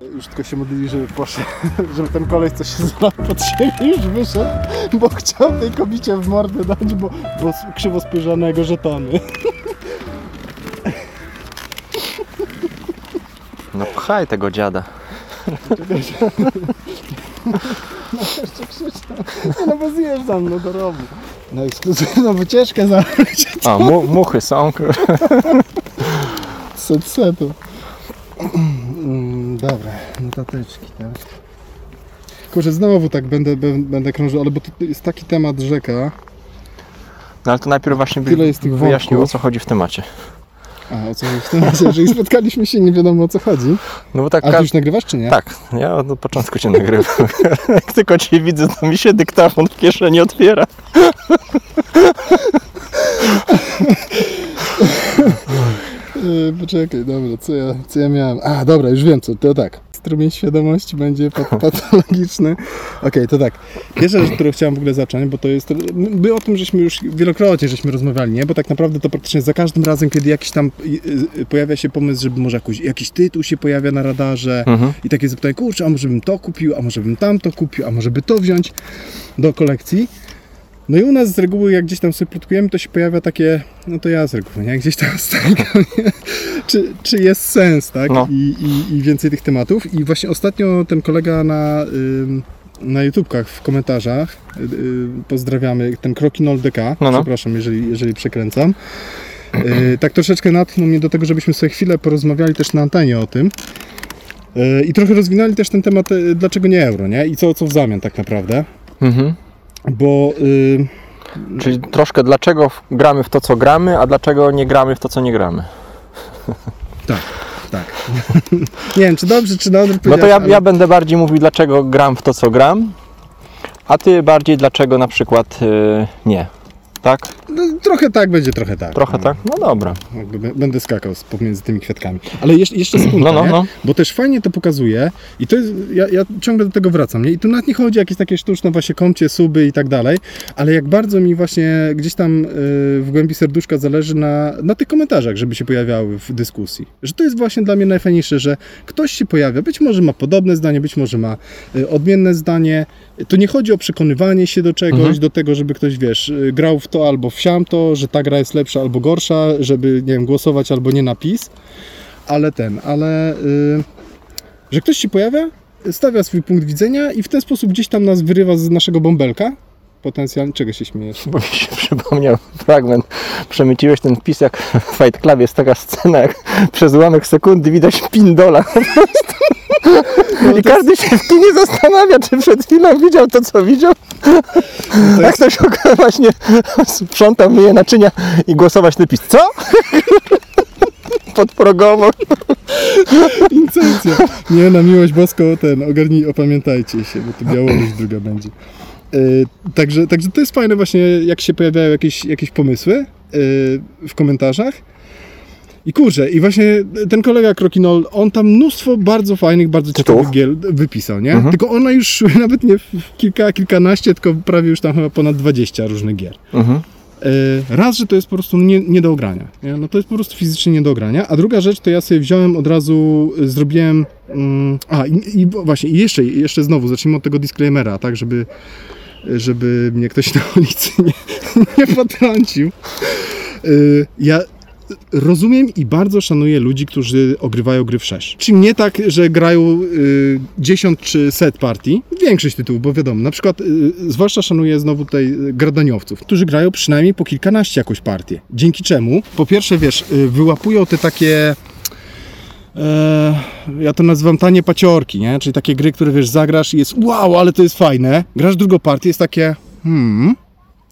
Już tylko się modlili, żeby poszedł, żeby ten koleś, co się zlał pod siebie, już wyszedł, bo chciał tej kobicie w mordę dać, bo, bo krzywo spojrzał na jego żetony. No pchaj tego dziada. Jeszcze krzyczał, nie no bo zjeżdżam no do rowu. Na ekskluzywną wycieczkę zabrać A, mu, muchy są. set setu. Dobra, notateczki, tak. Kurczę, znowu tak będę, będę, krążył, ale bo to jest taki temat rzeka. No ale to najpierw właśnie Tyle jest tych wyjaśnił o wątków. co chodzi w temacie. A, o co chodzi w tym razie? Jeżeli spotkaliśmy się nie wiadomo o co chodzi. No bo tak A ty już nagrywasz czy nie? Tak, ja od początku cię nagrywam. Jak tylko cię widzę, to mi się dyktafon w kieszeni otwiera. Yy, poczekaj, dobra, co ja, co ja miałem? A, dobra, już wiem co, to tak. Strumień świadomości będzie pat patologiczny. Okej, to tak. Pierwsza rzecz, którą chciałem w ogóle zacząć, bo to jest, my o tym żeśmy już wielokrotnie żeśmy rozmawiali, nie? Bo tak naprawdę to praktycznie za każdym razem, kiedy jakiś tam y, y, pojawia się pomysł, żeby może jakiś, jakiś tytuł się pojawia na radarze Mhm. i takie zapytanie, kurczę, a może bym to kupił, a może bym tamto kupił, a może by to wziąć do kolekcji. No i u nas z reguły, jak gdzieś tam sobie plotkujemy, to się pojawia takie, no to ja z reguły, nie? Gdzieś tam nie? Czy, czy jest sens, tak? No. I, i, I więcej tych tematów. I właśnie ostatnio ten kolega na, ym, na YouTubkach w komentarzach, y, y, pozdrawiamy, ten Krokinol DK, No, no. przepraszam, jeżeli, jeżeli przekręcam, y, tak troszeczkę natchnął mnie do tego, żebyśmy sobie chwilę porozmawiali też na antenie o tym. Y, I trochę rozwinęli też ten temat, y, dlaczego nie euro, nie? I co, co w zamian tak naprawdę. Mhm. Bo y, Czyli troszkę dlaczego gramy w to, co gramy, a dlaczego nie gramy w to, co nie gramy. Tak, tak. nie wiem, czy dobrze, czy dobrze No to ja, ale- ja będę bardziej mówił, dlaczego gram w to, co gram, a ty bardziej, dlaczego na przykład y, nie. Tak? No, trochę tak będzie, trochę tak. Trochę no. tak? No dobra. Będę skakał pomiędzy tymi kwiatkami. Ale jeszcze, jeszcze No, no, no. Bo też fajnie to pokazuje i to jest, ja, ja ciągle do tego wracam, nie? I tu nawet nie chodzi o jakieś takie sztuczne właśnie komcie, suby i tak dalej, ale jak bardzo mi właśnie gdzieś tam y, w głębi serduszka zależy na, na tych komentarzach, żeby się pojawiały w dyskusji. Że to jest właśnie dla mnie najfajniejsze, że ktoś się pojawia, być może ma podobne zdanie, być może ma y, odmienne zdanie. To nie chodzi o przekonywanie się do czegoś, Mhm. do tego, żeby ktoś, wiesz, y, grał w to albo w siamto, że ta gra jest lepsza albo gorsza, żeby, nie wiem, głosować albo nie na PiS. Ale ten, ale... Y, że ktoś się pojawia, stawia swój punkt widzenia i w ten sposób gdzieś tam nas wyrywa z naszego bąbelka. Potencjalnie, czego się śmiejesz? Bo mi się przypomniał fragment. Przemyciłeś ten wpis jak w Fight Club jest taka scena, jak przez ułamek sekundy widać pindola po prostu. I każdy się w kinie zastanawia, czy przed chwilą widział to, co widział. Jak ktoś właśnie sprzątał, myje naczynia i głosować na PiS. Co? Podprogowo. Incepcja. Nie, na miłość boską ten, ogarnij, opamiętajcie się, bo to Białoruś druga będzie. Yy, także, także to jest fajne właśnie, jak się pojawiają jakieś, jakieś pomysły yy, w komentarzach. I kurczę, i właśnie ten kolega Krokinol, on tam mnóstwo bardzo fajnych, bardzo ciekawych gier wypisał, nie? Mhm. Tylko ona już nawet nie kilka, kilkanaście, tylko prawie już tam chyba ponad 20 różnych gier. Mhm. E, Raz, że to jest po prostu nie, nie do ogrania. Nie? No to jest po prostu fizycznie nie do ogrania. A druga rzecz, to ja sobie wziąłem od razu, y, zrobiłem. Mm, a i, i właśnie, i jeszcze, jeszcze znowu, zacznijmy od tego disclaimera, tak, żeby, żeby mnie ktoś na ulicy nie, nie potrącił. Y, Ja rozumiem i bardzo szanuję ludzi, którzy ogrywają gry w 6. Czyli nie tak, że grają y, 10 czy set partii, większość tytułów, bo wiadomo, na przykład y, zwłaszcza szanuję znowu tutaj gradaniowców, którzy grają przynajmniej po kilkanaście jakąś partię. Dzięki czemu, po pierwsze, wiesz, y, wyłapują te takie e, ja to nazywam tanie paciorki, nie? Czyli takie gry, które wiesz, zagrasz i jest wow, ale to jest fajne. Grasz drugą partię, jest takie hmm,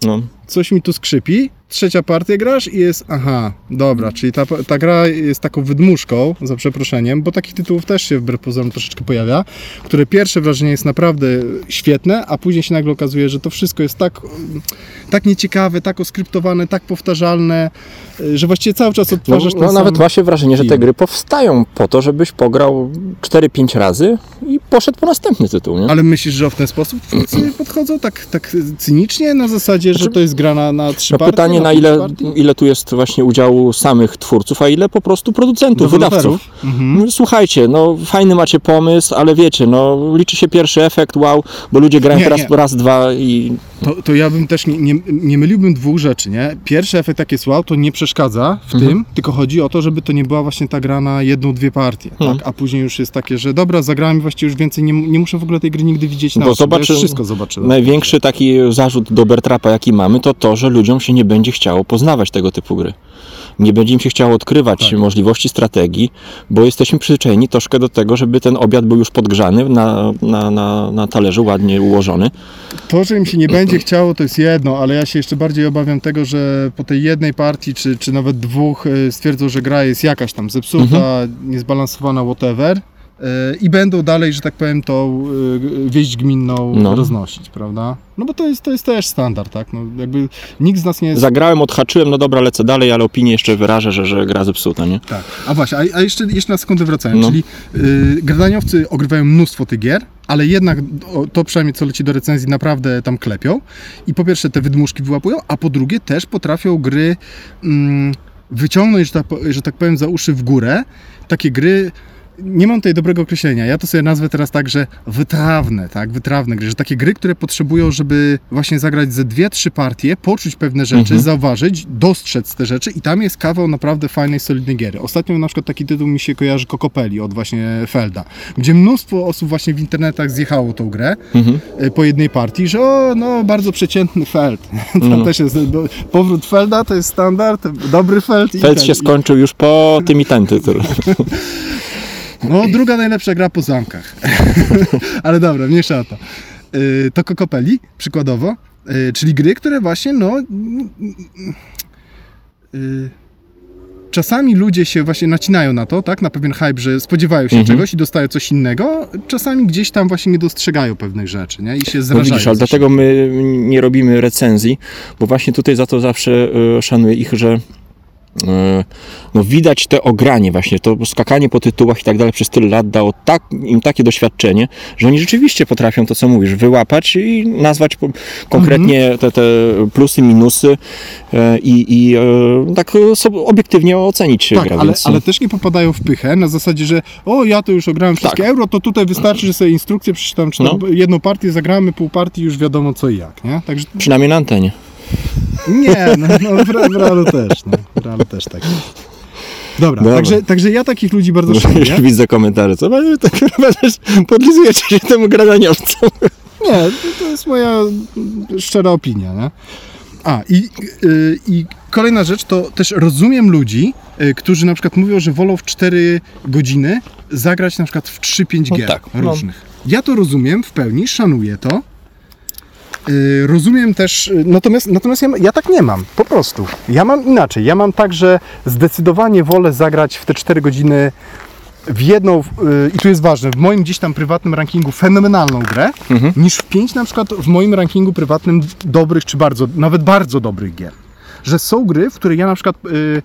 No. coś mi tu skrzypi. Trzecia partia grasz i jest, aha, dobra, czyli ta, ta gra jest taką wydmuszką, za przeproszeniem, bo takich tytułów też się wbrew pozorom troszeczkę pojawia, które pierwsze wrażenie jest naprawdę świetne, a później się nagle okazuje, że to wszystko jest tak, tak nieciekawe, tak oskryptowane, tak powtarzalne, że właściwie cały czas No, odtwarzasz ten no sam... nawet ma się wrażenie, że te gry powstają po to, żebyś pograł 4-5 razy i poszedł po następny tytuł, nie? Ale myślisz, że w ten sposób twórcy podchodzą tak, tak cynicznie na zasadzie, że to jest gra na, na trzy No partie? pytanie, na ile, ile tu jest właśnie udziału samych twórców, a ile po prostu producentów, wydawców. Mhm. No, Słuchajcie, no fajny macie pomysł, ale wiecie, no liczy się pierwszy efekt, wow, bo ludzie grają Nie, teraz nie. raz, dwa i To, to ja bym też nie, nie, nie myliłbym dwóch rzeczy, nie? Pierwszy efekt jak jest wow, to nie przeszkadza w Mhm. tym, tylko chodzi o to, żeby to nie była właśnie ta gra na jedną, dwie partie, Mhm. tak? A później już jest takie, że dobra, zagrałem i właściwie już więcej nie, nie muszę w ogóle tej gry nigdy widzieć na Bo oczy, zobaczy- wszystko zobaczyłem. największy taki zarzut do Bertrapa, jaki mamy, to to, że ludziom się nie będzie chciało poznawać tego typu gry. Nie będzie im się chciało odkrywać Tak. możliwości strategii, bo jesteśmy przyzwyczajeni troszkę do tego, żeby ten obiad był już podgrzany, na, na, na, na talerzu ładnie ułożony. To, że im się nie będzie chciało, to jest jedno, ale ja się jeszcze bardziej obawiam tego, że po tej jednej partii, czy, czy nawet dwóch y, stwierdzą, że gra jest jakaś tam zepsuta, Mhm. niezbalansowana, whatever. Y, I będą dalej, że tak powiem, tą y, wieść gminną No. roznosić, prawda? No bo to jest, to jest też standard, tak? No, jakby nikt z nas nie jest... Zagrałem, odhaczyłem, no dobra, lecę dalej, ale opinię jeszcze wyrażę, że, że gra zepsuta, nie? Tak. A właśnie, a, a jeszcze, jeszcze na sekundę wracając, No. czyli y, gradaniowcy ogrywają mnóstwo tych gier, ale jednak to przynajmniej co leci do recenzji naprawdę tam klepią i po pierwsze te wydmuszki wyłapują, a po drugie też potrafią gry mm, wyciągnąć, że tak, że tak powiem, za uszy w górę, takie gry nie mam tutaj dobrego określenia. Ja to sobie nazwę teraz tak, że wytrawne, tak, wytrawne gry, że takie gry, które potrzebują, żeby właśnie zagrać ze dwie, trzy partie, poczuć pewne rzeczy, Mhm. zauważyć, dostrzec te rzeczy i tam jest kawał naprawdę fajnej, solidnej giery. Ostatnio na przykład taki tytuł mi się kojarzy Kokopeli od właśnie Felda, gdzie mnóstwo osób właśnie w internetach zjechało tą grę Mhm. y, po jednej partii, że o, no bardzo przeciętny Feld. Tam No. też jest, bo powrót Felda to jest standard, dobry Feld. i Feld ten- się skończył już po tym i ten tytuł. No, druga najlepsza gra po zamkach. Ale dobra, mniejsza o to. Yy, to Kokopeli, przykładowo, yy, czyli gry, które właśnie, no... Yy, czasami ludzie się właśnie nacinają na to, tak, na pewien hype, że spodziewają się Mhm. czegoś i dostają coś innego. Czasami gdzieś tam właśnie nie dostrzegają pewnych rzeczy, nie? I się No zrażają. widzisz, ale dlatego my nie robimy recenzji, bo właśnie tutaj za to zawsze szanuję ich, że no widać te ogranie właśnie, to skakanie po tytułach i tak dalej przez tyle lat dało tak, im takie doświadczenie, że oni rzeczywiście potrafią to, co mówisz, wyłapać i nazwać konkretnie Mhm. te, te plusy, minusy e, i, i e, tak e, sobie obiektywnie ocenić Tak, grę. ale, więc, ale też nie popadają w pychę na zasadzie, że o, ja to już ograłem wszystkie Tak. euro, to tutaj wystarczy, że sobie instrukcję przeczytam, czy No. jedną partię zagramy, pół partii, już wiadomo co i jak, nie? Także Przynajmniej na antenie. Nie, no, no w, w realu też, no, w realu też tak jest. Dobra, Dobra. Także, także ja takich ludzi bardzo Już szanuję. widzę komentarze, co panie, tak chyba też podlizujecie się temu gradaniowcom. Nie, to, to jest moja szczera opinia, nie? A, i, y, i kolejna rzecz, to też rozumiem ludzi, y, którzy na przykład mówią, że wolą w 4 godziny zagrać na przykład w 3-5 No gier tak, no. różnych. Ja to rozumiem w pełni, szanuję to. Y, Rozumiem też, y, natomiast, natomiast ja, ja tak nie mam, po prostu. Ja mam inaczej. Ja mam tak, że zdecydowanie wolę zagrać w te 4 godziny w jedną, y, i tu jest ważne, w moim gdzieś tam prywatnym rankingu fenomenalną grę, Mhm. niż w 5 na przykład w moim rankingu prywatnym dobrych, czy bardzo, nawet bardzo dobrych gier. Że są gry, w które ja na przykład... Y,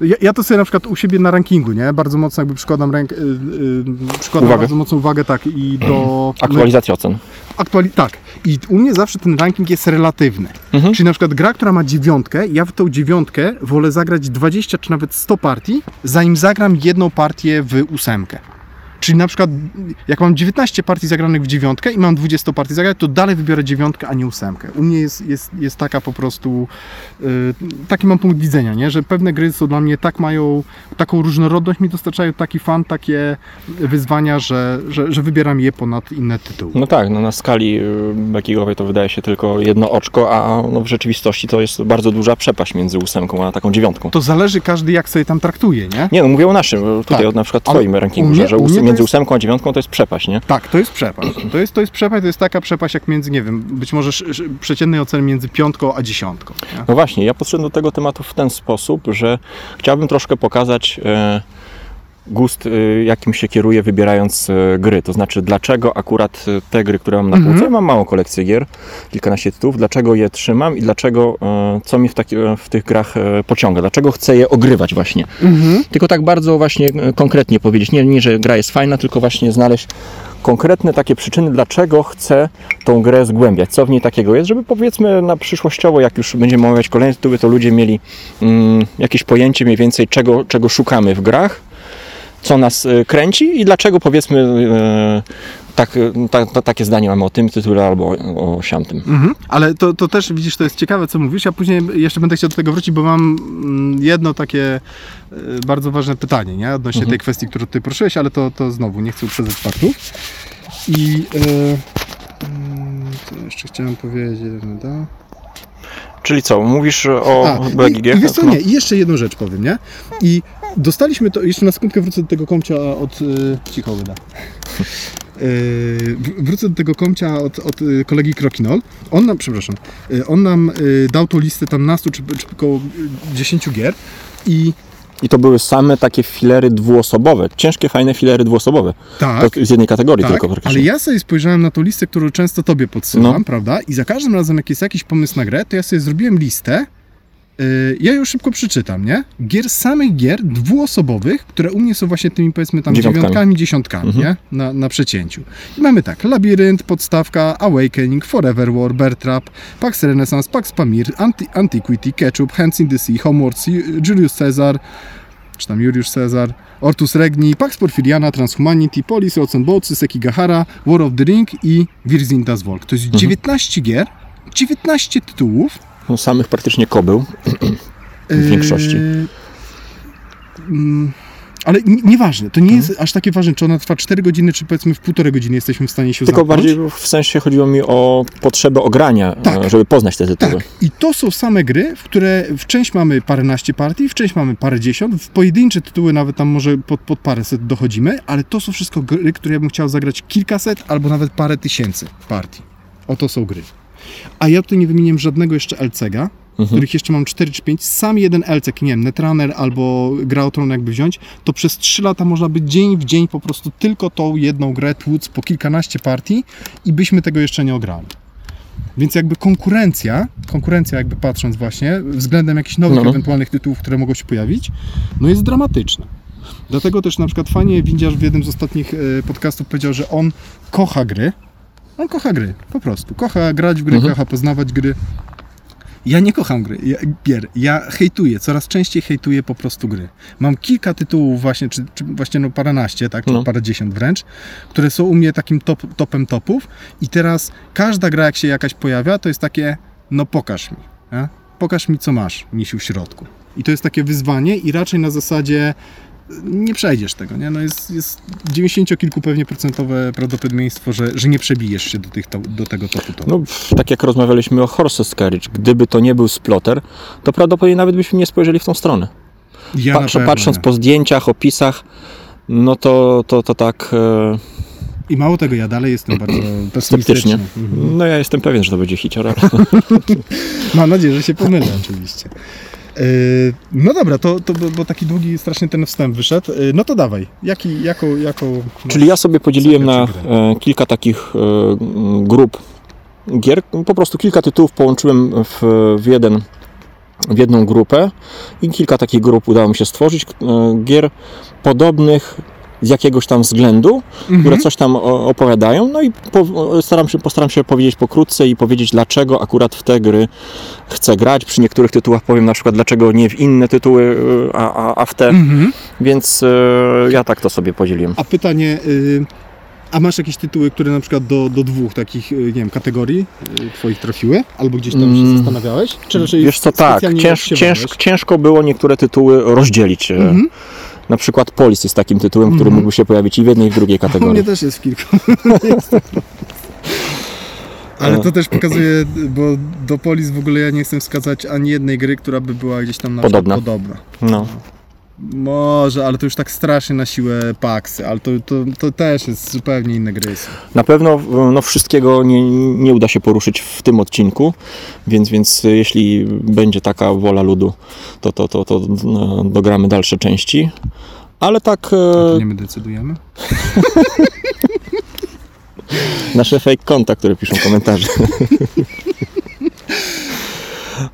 ja, ja to sobie na przykład u siebie na rankingu, nie? Bardzo mocno jakby przykładam, ręk, y, y, przykładam Uwagę. bardzo mocną uwagę, tak, i do... Aktualizacja ocen. Aktuali- tak. I u mnie zawsze ten ranking jest relatywny. Mhm. Czyli na przykład gra, która ma dziewiątkę, ja w tą dziewiątkę wolę zagrać 20 czy nawet 100 partii, zanim zagram jedną partię w ósemkę. Czyli na przykład jak mam 19 partii zagranych w dziewiątkę i mam 20 partii zagranych, to dalej wybiorę dziewiątkę, a nie ósemkę. U mnie jest, jest, jest taka po prostu, y, taki mam punkt widzenia, nie? że pewne gry są dla mnie tak mają, taką różnorodność mi dostarczają taki fan, takie wyzwania, że, że, że wybieram je ponad inne tytuły. No tak, no na skali y, backingowej to wydaje się tylko jedno oczko, a no w rzeczywistości to jest bardzo duża przepaść między ósemką a taką dziewiątką. To zależy każdy jak sobie tam traktuje, nie? Nie, no mówię o naszym, tutaj Tak, na przykład twoim rankingu, że, że to między jest- ósemką a dziewiątką to jest przepaść, nie? Tak, to jest przepaść. To jest, to jest przepaść, to jest taka przepaść jak między, nie wiem, być może przeciętnej oceny między piątką a dziesiątką. Nie? No właśnie, ja podszedłem do tego tematu w ten sposób, że chciałbym troszkę pokazać e, gust, y, jakim się kieruję wybierając y, gry. To znaczy, dlaczego akurat y, te gry, które mam na półce, Mhm. mam małą kolekcję gier, kilkanaście tytułów, dlaczego je trzymam i dlaczego, co mi w, taki, w tych grach pociąga, dlaczego chcę je ogrywać właśnie. Mhm. Tylko tak bardzo właśnie konkretnie powiedzieć, nie, nie, że gra jest fajna, tylko właśnie znaleźć konkretne takie przyczyny, dlaczego chcę tą grę zgłębiać, co w niej takiego jest, żeby powiedzmy na przyszłościowo, jak już będziemy omawiać kolejne tytuły, to ludzie mieli mm, jakieś pojęcie mniej więcej, czego, czego szukamy w grach, co nas y, kręci i dlaczego powiedzmy y, tak, y, ta, ta, takie zdanie mamy o tym tytule albo o, o siamtym. Mhm. Ale to, to też widzisz, to jest ciekawe, co mówisz. Ja później jeszcze będę chciał do tego wrócić, bo mam mm, jedno takie e, bardzo ważne pytanie, nie? Odnośnie Mhm. tej kwestii, którą ty poruszyłeś, ale to, to znowu nie chcę uprzedzać faktów. I mm, co jeszcze chciałem powiedzieć? Da? Czyli co, mówisz o A, BGG? i, i wiesz co, No. nie, i jeszcze jedną rzecz powiem, nie? I dostaliśmy to, jeszcze na sekundkę wrócę do tego komcia od... Yy, cicho wyda. Yy, wr- wrócę do tego komcia od, od y, kolegi Krokinol. On nam, przepraszam, y, on nam y, dał tą listę tam nastu czy, czy około y, 10 gier i I to były same takie filery dwuosobowe, ciężkie, fajne filery dwuosobowe. tak, To z jednej kategorii tak, tylko ale ja sobie spojrzałem na tą listę, którą często tobie podsyłam, No. prawda? I za każdym razem, jak jest jakiś pomysł na grę, to ja sobie zrobiłem listę. Yy, ja ją szybko przeczytam, nie? Gier, samych gier dwuosobowych, które u mnie są właśnie tymi powiedzmy tam Dziewiątkami. dziewiątkami, dziesiątkami, Mhm. nie? Na, na przecięciu. I mamy tak, Labirynt, Podstawka, Awakening, Forever War, Bear Trap, Pax Renaissance, Pax Pamir, Anti Antiquity, Ketchup, Hands in the Sea, Homeworld, Julius Caesar, czy tam Juliusz Caesar, Ortus Regni, Pax Porfiriana, Transhumanity, Polis, Boats, Sekigahara, War of the Ring i Wirzin das Volk. To jest 19 gier, 19 tytułów. No, samych praktycznie kobył. W większości. Yy, mm, ale nieważne, to nie jest aż takie ważne, czy ona trwa 4 godziny, czy powiedzmy w półtorej godziny jesteśmy w stanie się Tylko zamknąć. bardziej w sensie chodziło mi o potrzebę ogrania, Tak. e, żeby poznać te tytuły. Tak, i to są same gry, w które w część mamy paręnaście partii, w część mamy parę dziesiąt, w pojedyncze tytuły nawet tam może pod, pod paręset dochodzimy, ale to są wszystko gry, które ja bym chciał zagrać kilkaset albo nawet parę tysięcy partii. Oto są gry. A ja tutaj nie wymieniłem żadnego jeszcze LCG-a, Mhm. których jeszcze mam 4 czy 5. Sam jeden LCG, nie wiem, Netrunner albo Gra o Tron jakby wziąć, to przez 3 lata można by dzień w dzień po prostu tylko tą jedną grę tłuc po kilkanaście partii i byśmy tego jeszcze nie ograli. Więc jakby konkurencja, konkurencja jakby patrząc właśnie względem jakichś nowych No. ewentualnych tytułów, które mogą się pojawić, no jest dramatyczna. Dlatego też na przykład fajnie Windziarz w jednym z ostatnich e, podcastów powiedział, że on kocha gry. On kocha gry, po prostu. Kocha grać w gry, Mhm. kocha poznawać gry. Ja nie kocham gry, ja, gier. Ja hejtuję, coraz częściej hejtuję po prostu gry. Mam kilka tytułów właśnie, czy, czy właśnie no paręnaście, tak, czy No. parędziesiąt wręcz, które są u mnie takim top, topem topów i teraz każda gra, jak się jakaś pojawia, to jest takie, no pokaż mi, nie? pokaż mi co masz, misiu w środku. I to jest takie wyzwanie i raczej na zasadzie nie przejdziesz tego, nie? No jest, jest 90 kilku pewnie procentowe prawdopodobieństwo, że, że nie przebijesz się do, tych, to, do tego topu topu. No, tak jak rozmawialiśmy o Horses Carriage, gdyby to nie był splotter, to prawdopodobnie nawet byśmy nie spojrzeli w tą stronę. ja Patrz, patrząc nie. po zdjęciach, opisach, no to, to, to tak e, I mało tego, ja dalej jestem bardzo pesymistyczny. Mhm. No ja jestem pewien, że to będzie hicior. Mam nadzieję, że się pomylę oczywiście. Yy, No dobra, to, to bo, taki długi strasznie ten wstęp wyszedł. Yy, No to dawaj, Jaki, jaką, jaką... no, Czyli ja sobie podzieliłem na e, kilka takich e, grup gier. Po prostu kilka tytułów połączyłem w, w, jeden, w jedną grupę i kilka takich grup udało mi się stworzyć. e, Gier podobnych z jakiegoś tam względu, Mhm. które coś tam opowiadają. No i po, staram się, postaram się powiedzieć pokrótce i powiedzieć, dlaczego akurat w te gry chcę grać. Przy niektórych tytułach powiem na przykład, dlaczego nie w inne tytuły, e, a, a, a w te. Mhm. Więc e, ja tak to sobie podzieliłem. A pytanie, yy, a masz jakieś tytuły, które na przykład do, do dwóch takich, yy, nie wiem, kategorii yy, twoich trafiły? Albo gdzieś tam się Mm. zastanawiałeś? Czy raczej Wiesz co, tak, cięż, cięż, ciężko było niektóre tytuły rozdzielić. Mhm. Na przykład Polis jest takim tytułem, który Mhm. mógłby się pojawić i w jednej i w drugiej U mnie kategorii. też jest w kilku. Ale to też pokazuje, bo do Polis w ogóle ja nie chcę wskazać ani jednej gry, która by była gdzieś tam na Podobna. przykład podobna. No. Może, ale to już tak strasznie na siłę paksy, ale to, to, to też jest zupełnie inne gry. są. Na pewno no, wszystkiego nie, nie uda się poruszyć w tym odcinku, więc, więc jeśli będzie taka wola ludu, to, to, to, to no, dogramy dalsze części. Ale tak e, nie my decydujemy? nasze fake konta, które piszą komentarze.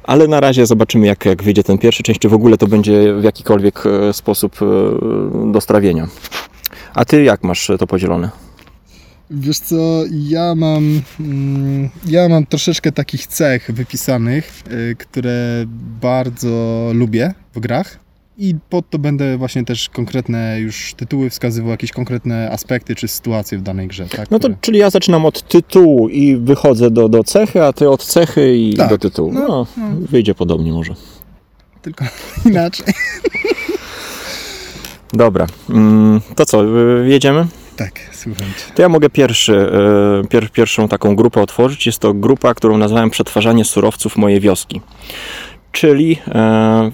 Ale na razie zobaczymy, jak, jak wyjdzie ten pierwszy część, czy w ogóle to będzie w jakikolwiek e, sposób e, do strawienia. A ty jak masz to podzielone? Wiesz co, ja mam, mm, ja mam troszeczkę takich cech wypisanych, które bardzo lubię w grach i pod to będę właśnie też konkretne już tytuły wskazywał, jakieś konkretne aspekty czy sytuacje w danej grze. Tak, No to, czyli ja zaczynam od tytułu i wychodzę do, do cechy, a ty od cechy i Tak, do tytułu. no, No, no. wyjdzie podobnie może. Tylko inaczej. Dobra, mm, to co, y, jedziemy? Tak, słucham. To ja mogę pierwszy, y, pier, pierwszą taką grupę otworzyć. Jest to grupa, którą nazwałem Przetwarzanie surowców mojej wioski. Czyli e,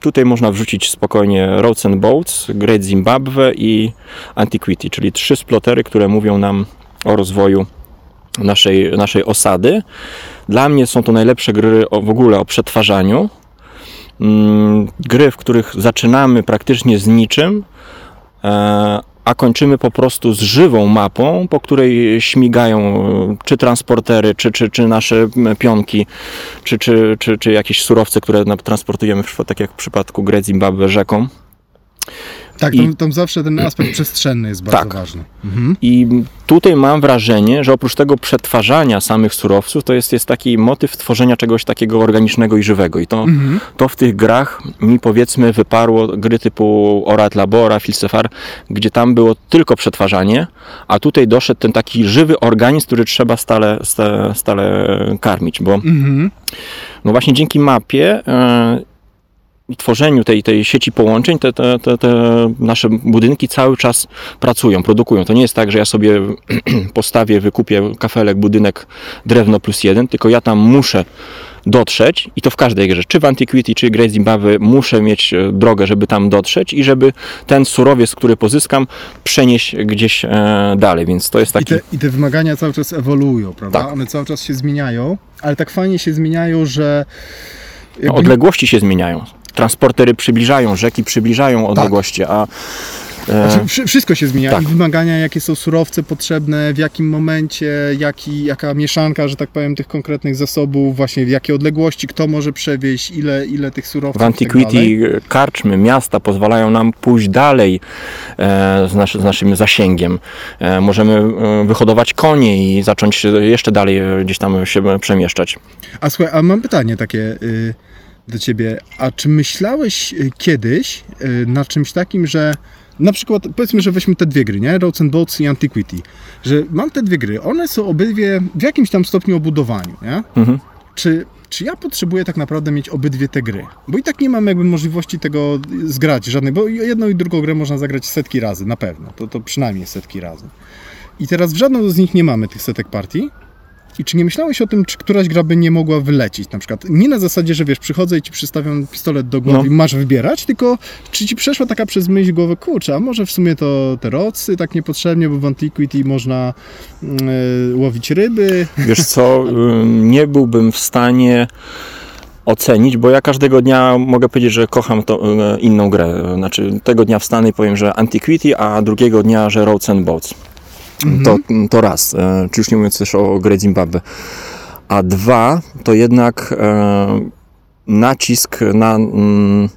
tutaj można wrzucić spokojnie Roads and Boats, Great Zimbabwe i Antiquity, czyli trzy splotery, które mówią nam o rozwoju naszej, naszej osady. Dla mnie są to najlepsze gry o, w ogóle o przetwarzaniu. Mm, Gry, w których zaczynamy praktycznie z niczym, e, a kończymy po prostu z żywą mapą, po której śmigają e, czy transportery, czy, czy, czy nasze pionki, czy, czy, czy, czy jakieś surowce, które transportujemy, tak jak w przypadku Gry Zimbabwe rzeką. Tak, I- tam, tam zawsze ten aspekt przestrzenny jest bardzo Tak. ważny. Mhm. I tutaj mam wrażenie, że oprócz tego przetwarzania samych surowców, to jest, jest taki motyw tworzenia czegoś takiego organicznego i żywego. I to, Mhm. to w tych grach mi powiedzmy wyparło gry typu Orat Labora, Filsefar, gdzie tam było tylko przetwarzanie, a tutaj doszedł ten taki żywy organizm, który trzeba stale, stale, stale karmić, bo Mhm. no właśnie dzięki mapie e, tworzeniu tej, tej sieci połączeń, te, te, te, te nasze budynki cały czas pracują, produkują. To nie jest tak, że ja sobie postawię, wykupię kafelek, budynek, drewno plus jeden, tylko ja tam muszę dotrzeć i to w każdej grze, czy w Antiquity, czy Great Zimbabwe, muszę mieć e, drogę, żeby tam dotrzeć i żeby ten surowiec, który pozyskam, przenieść gdzieś e, dalej, więc to jest I, taki... te, I te wymagania cały czas ewoluują, prawda? Tak. One cały czas się zmieniają, ale tak fajnie się zmieniają, że No, odległości się zmieniają. Transportery przybliżają, rzeki przybliżają odległości, a e, Znaczy, wszy- wszystko się zmienia tak. i wymagania, jakie są surowce potrzebne, w jakim momencie, jaki, jaka mieszanka, że tak powiem, tych konkretnych zasobów, właśnie w jakie odległości, kto może przewieźć, ile, ile tych surowców w tak. Antiquity karczmy, miasta pozwalają nam pójść dalej e, z, nasz, z naszym zasięgiem. E, możemy e, wyhodować konie i zacząć jeszcze dalej e, gdzieś tam się przemieszczać. A słuchaj, a mam pytanie takie y, do ciebie. A czy myślałeś y, kiedyś y, nad czymś takim, że na przykład, powiedzmy, że weźmy te dwie gry, nie? Roads and Boats i Antiquity, że mam te dwie gry, one są obydwie w jakimś tam stopniu obudowaniu, nie? Mhm. Czy, czy ja potrzebuję tak naprawdę mieć obydwie te gry? Bo i tak nie mam jakby możliwości tego zgrać żadnej, bo jedną i drugą grę można zagrać setki razy, na pewno. To, to przynajmniej setki razy. I teraz w żadną z nich nie mamy tych setek partii. I czy nie myślałeś o tym, czy któraś gra by nie mogła wylecieć? Na przykład nie na zasadzie, że wiesz, przychodzę i ci przystawiam pistolet do głowy No. i masz wybierać, tylko czy ci przeszła taka przez myśl głowy, kurczę, a może w sumie to te rocy tak niepotrzebnie, bo w Antiquity można yy, łowić ryby. Wiesz co, nie byłbym w stanie ocenić, bo ja każdego dnia mogę powiedzieć, że kocham to, y, inną grę. Znaczy tego dnia wstanę i powiem, że Antiquity, a drugiego dnia, że Roads and Boats. To, to raz, e, czy już nie mówiąc też o grę Zimbabwe. A dwa, to jednak e, nacisk na, mm,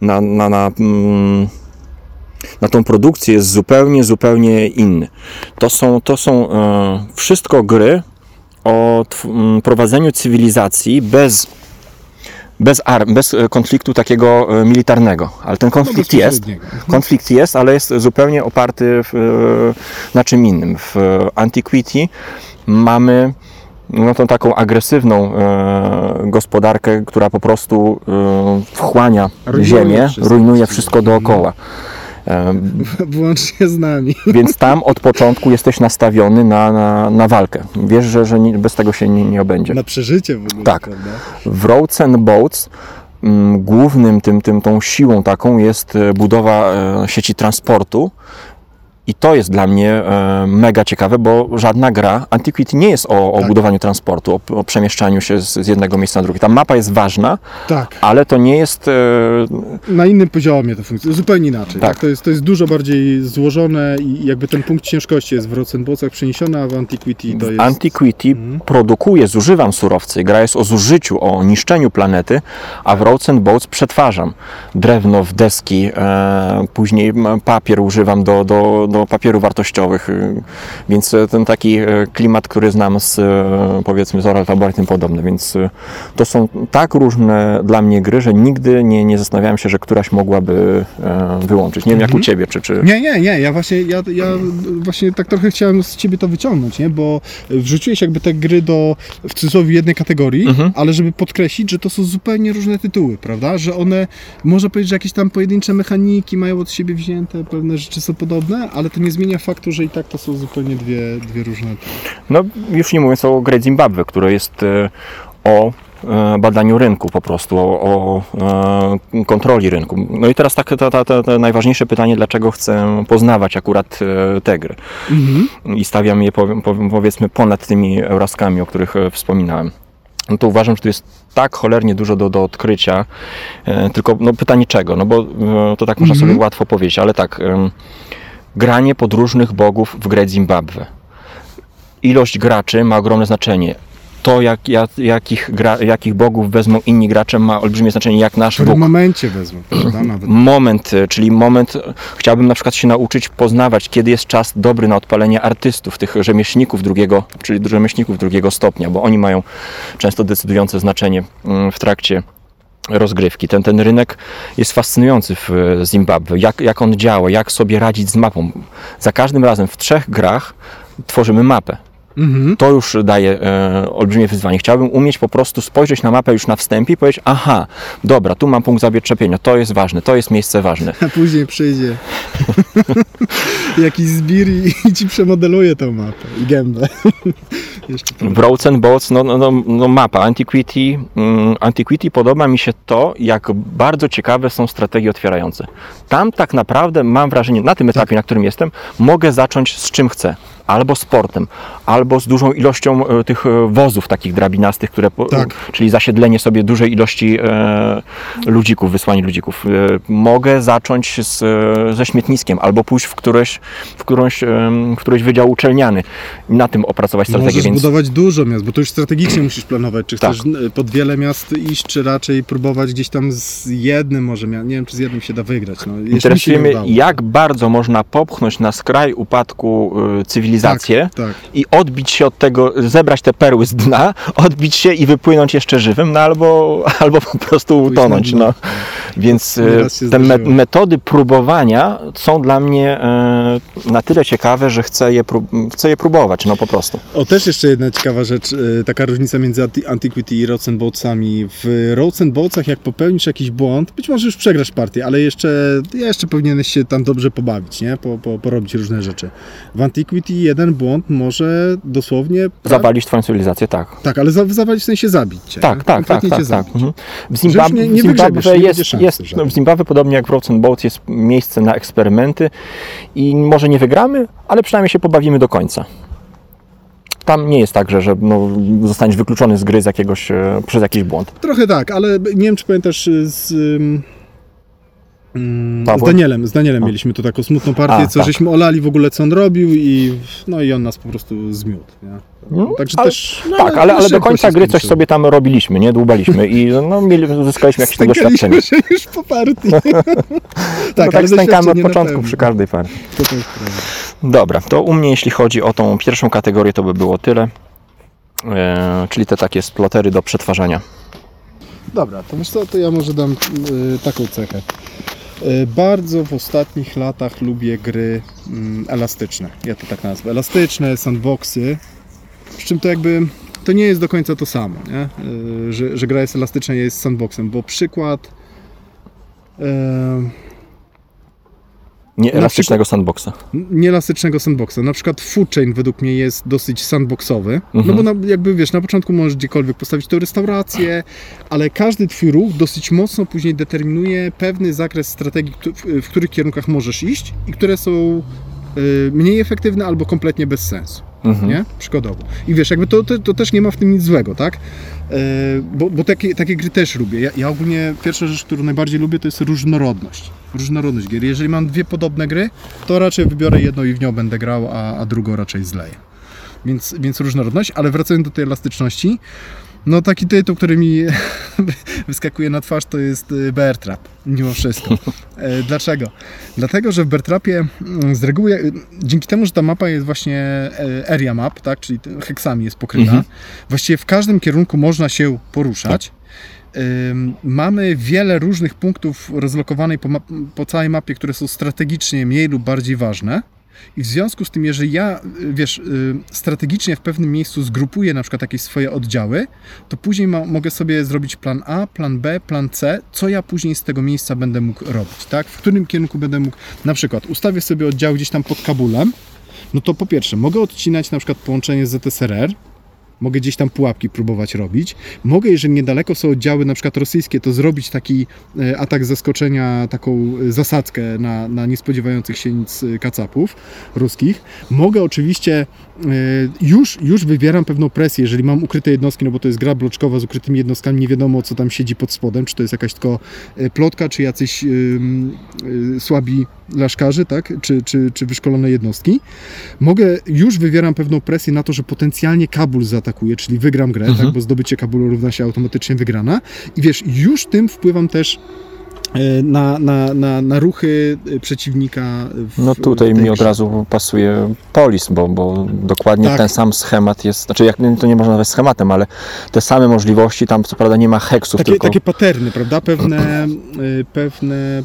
na, na, na, mm, na tą produkcję jest zupełnie, zupełnie inny. To są, to są e, wszystko gry o tw- m, prowadzeniu cywilizacji bez, bez, arm, bez e, konfliktu takiego e, militarnego. Ale ten konflikt jest. bezpośredniego. Konflikt jest, ale jest zupełnie oparty w, e, na czym innym. W Antiquity mamy no, tą taką agresywną e, gospodarkę, która po prostu e, wchłania Rujnuje ziemię, wszystko. rujnuje wszystko dookoła. Włącznie z nami. więc tam od początku jesteś nastawiony na, na, na walkę. Wiesz, że, że nie, bez tego się nie, nie obędzie. Na przeżycie w ogóle, Tak. prawda? W Roads and Boats mm, głównym tym, tym, tą siłą taką jest e, budowa e, sieci transportu I to jest dla mnie e, mega ciekawe, bo żadna gra Antiquity nie jest o, o Tak. budowaniu transportu, o, o przemieszczaniu się z, z jednego miejsca na drugie. Ta mapa jest ważna, Tak. ale to nie jest. E, Na innym poziomie to funkcjonuje, zupełnie inaczej. Tak. Tak. To, jest, to jest dużo bardziej złożone i jakby ten punkt ciężkości jest w Rosenbocach przeniesiony, a w Antiquity to jest... Antiquity Mhm. produkuję, zużywam surowce. Gra jest o zużyciu, o niszczeniu planety, a w Boats przetwarzam drewno w deski, e, później papier używam do, do, do papieru wartościowych, y, więc e, ten taki e, klimat, który znam z e, powiedzmy z Oral Tabor i tym podobne, więc to są tak różne dla mnie gry, że nigdy nie, nie zastanawiałem się, że któraś mogłaby wyłączyć. Nie wiem jak u Mhm. Ciebie, czy... czy... Nie, nie, nie, ja właśnie, ja, ja właśnie tak trochę chciałem z Ciebie to wyciągnąć, nie? bo wrzuciłeś jakby te gry do, w cudzysłowie, jednej kategorii, Mhm. ale żeby podkreślić, że to są zupełnie różne tytuły, prawda? Że one, można powiedzieć, że jakieś tam pojedyncze mechaniki mają od siebie wzięte, pewne rzeczy są podobne, ale to nie zmienia faktu, że i tak to są zupełnie dwie, dwie różne No już nie mówiąc o grze Zimbabwe, które jest e, o e, badaniu rynku po prostu, o, o e, kontroli rynku. No i teraz tak, to, to, to, to najważniejsze pytanie, dlaczego chcę poznawać akurat te gry Mhm. i stawiam je powiedzmy ponad tymi Euraskami, o których wspominałem. No to uważam, że tu jest tak cholernie dużo do, do odkrycia, tylko no pytanie czego, no bo to tak można Mhm. sobie łatwo powiedzieć, ale tak, granie podróżnych bogów w grę Zimbabwe. Ilość graczy ma ogromne znaczenie. To, jak, jak, jakich, gra, jakich bogów wezmą inni gracze, ma olbrzymie znaczenie, jak W nasz którym bóg momencie wezmą, prawda? Nawet. moment, e, czyli moment, e, chciałbym na przykład się nauczyć poznawać, kiedy jest czas dobry na odpalenie artystów, tych rzemieślników drugiego, czyli rzemieślników drugiego stopnia, bo oni mają często decydujące znaczenie mm, w trakcie rozgrywki. Ten, ten rynek jest fascynujący w e, Zimbabwe. Jak, jak on działa, jak sobie radzić z mapą. Za każdym razem w trzech grach tworzymy mapę. Mhm. To już daje e, olbrzymie wyzwanie. Chciałbym umieć po prostu spojrzeć na mapę już na wstępie i powiedzieć, aha, dobra, tu mam punkt zawietrzepienia, to jest ważne, to jest miejsce ważne. A później przyjdzie jakiś zbir i, i ci przemodeluje tą mapę i gębę. Jeszcze W Roads and Boats, no, no, no, no mapa, Antiquity, mm, Antiquity podoba mi się to, jak bardzo ciekawe są strategie otwierające. Tam tak naprawdę mam wrażenie, na tym etapie, na którym jestem, mogę zacząć z czym chcę. Albo sportem, albo z dużą ilością e, tych e, wozów takich drabinastych, które, Tak. czyli zasiedlenie sobie dużej ilości e, ludzików, wysłanie ludzików. Mogę zacząć z, ze śmietniskiem, albo pójść w któreś, w którąś, w któryś wydział uczelniany i na tym opracować strategię. Możesz Więc... budować dużo miast, bo to już strategicznie musisz planować, czy Tak. chcesz pod wiele miast iść, czy raczej próbować gdzieś tam z jednym może, nie wiem czy z jednym się da wygrać. No, Interesuje nie mnie, jak bardzo można popchnąć na skraj upadku cywilizację Tak, tak. i odbić się od tego, zebrać te perły z dna, odbić się i wypłynąć jeszcze żywym, no albo, albo po prostu utonąć. No. Więc Nieraz się te metody próbowania są dla mnie y, na tyle ciekawe, że chcę je, chcę je próbować, no po prostu. O, też jeszcze jedna ciekawa rzecz, y, taka różnica między Anti- Antiquity i Roads and Boatsami. W Roads and Boatsach jak popełnisz jakiś błąd, być może już przegrasz partię, ale jeszcze, jeszcze powinieneś się tam dobrze pobawić, nie? Po, po, porobić różne rzeczy. W Antiquity jeden błąd może dosłownie... Zawalić twoją cywilizację, tak. Tak, ale za, zawalić w sensie zabić cię. Tak, nie? tak, tak, Konkretnie tak, cię tak. zabić. Mhm. W Zimbabwe, nie- nie Zimbabwe nie jest, szansy jest żadnej. w Zimbabwe, podobnie jak w Roads and Boats, jest miejsce na eksperymenty i może nie wygramy, ale przynajmniej się pobawimy do końca. Tam nie jest tak, że, że no, zostaniesz wykluczony z gry z jakiegoś, e, przez jakiś błąd. Trochę tak, ale nie wiem, czy pamiętasz y, z... mm, Z Pawłem? Danielem, z Danielem mieliśmy tu taką smutną partię, A, co tak. żeśmy olali w ogóle, co on robił i no i on nas po prostu zmiótł, nie? No, Także ale, też... no, tak, ale, ale do końca się gry coś skończyło. sobie tam robiliśmy, nie? Dłubaliśmy i no, mieli, uzyskaliśmy jakieś tam doświadczenie. Stękaliśmy się już po partii. No tak, tak stękamy od początku przy każdej partii. Dobra, to u mnie jeśli chodzi o tą pierwszą kategorię, to by było tyle. E, czyli te takie splotery do przetwarzania. Dobra, to wiesz co, to ja może dam y, taką cechę. Y, bardzo w ostatnich latach lubię gry mm, elastyczne. Ja to tak nazwę. Elastyczne, sandboxy. Przy czym to jakby to nie jest do końca to samo, nie? Y, że, że gra jest elastyczna jest sandboxem, bo przykład y, Nie Na elastycznego sandboxa. nieelastycznego sandboxa. Na przykład Food Chain według mnie jest dosyć sandboxowy, no Mhm. bo na, jakby wiesz, na początku możesz gdziekolwiek postawić tę restaurację, ale każdy twój ruch dosyć mocno później determinuje pewny zakres strategii, w których kierunkach możesz iść i które są y, mniej efektywne albo kompletnie bez sensu. Mhm. Nie? I wiesz, jakby to, to, to też nie ma w tym nic złego, tak? E, bo bo takie, takie gry też lubię. Ja, ja ogólnie pierwsza rzecz, którą najbardziej lubię, to jest różnorodność. Różnorodność gier. Jeżeli mam dwie podobne gry, to raczej wybiorę jedną i w nią będę grał, a, a drugą raczej zleję. Więc, więc różnorodność, ale wracając do tej elastyczności, no taki tytuł, który mi wyskakuje na twarz, to jest y, Bear Trap, mimo wszystko. E, Dlaczego? Dlatego, że w Bear Trapie mm, z reguły, y, dzięki temu, że ta mapa jest właśnie e, area map, tak, czyli heksami jest pokryta, Mhm. właściwie w każdym kierunku można się poruszać. Ym, Mamy wiele różnych punktów rozlokowanej po, po całej mapie, które są strategicznie mniej lub bardziej ważne. I w związku z tym, jeżeli ja, y, wiesz, y, strategicznie w pewnym miejscu zgrupuję na przykład jakieś swoje oddziały, to później ma, mogę sobie zrobić plan A, plan B, plan C, co ja później z tego miejsca będę mógł robić, tak? W którym kierunku będę mógł, na przykład ustawię sobie oddział gdzieś tam pod Kabulem, no to po pierwsze, mogę odcinać na przykład połączenie z ZSRR, mogę gdzieś tam pułapki próbować robić. Mogę, jeżeli niedaleko są oddziały na przykład rosyjskie, to zrobić taki e, atak zaskoczenia, taką e, zasadzkę na, na niespodziewających się nic e, kacapów ruskich. Mogę oczywiście, już, już wywieram pewną presję, jeżeli mam ukryte jednostki, no bo to jest gra bloczkowa z ukrytymi jednostkami, nie wiadomo co tam siedzi pod spodem, czy to jest jakaś tylko plotka, czy jacyś słabi laszkarzy, tak? czy, czy, czy wyszkolone jednostki. Mogę, już wywieram pewną presję na to, że potencjalnie Kabul zaatakuje, czyli wygram grę, Mhm. tak? bo zdobycie Kabulu równa się automatycznie wygrana. I wiesz, już tym wpływam też e, na, na, na, na ruchy e, przeciwnika. W, No tutaj mi od razu pasuje Polis, bo, bo dokładnie Tak. ten sam schemat jest, znaczy jak, to nie można nazwać schematem, ale te same możliwości, tam co prawda nie ma heksów, Takie, tylko takie paterny, prawda? Pewne, y, pewne.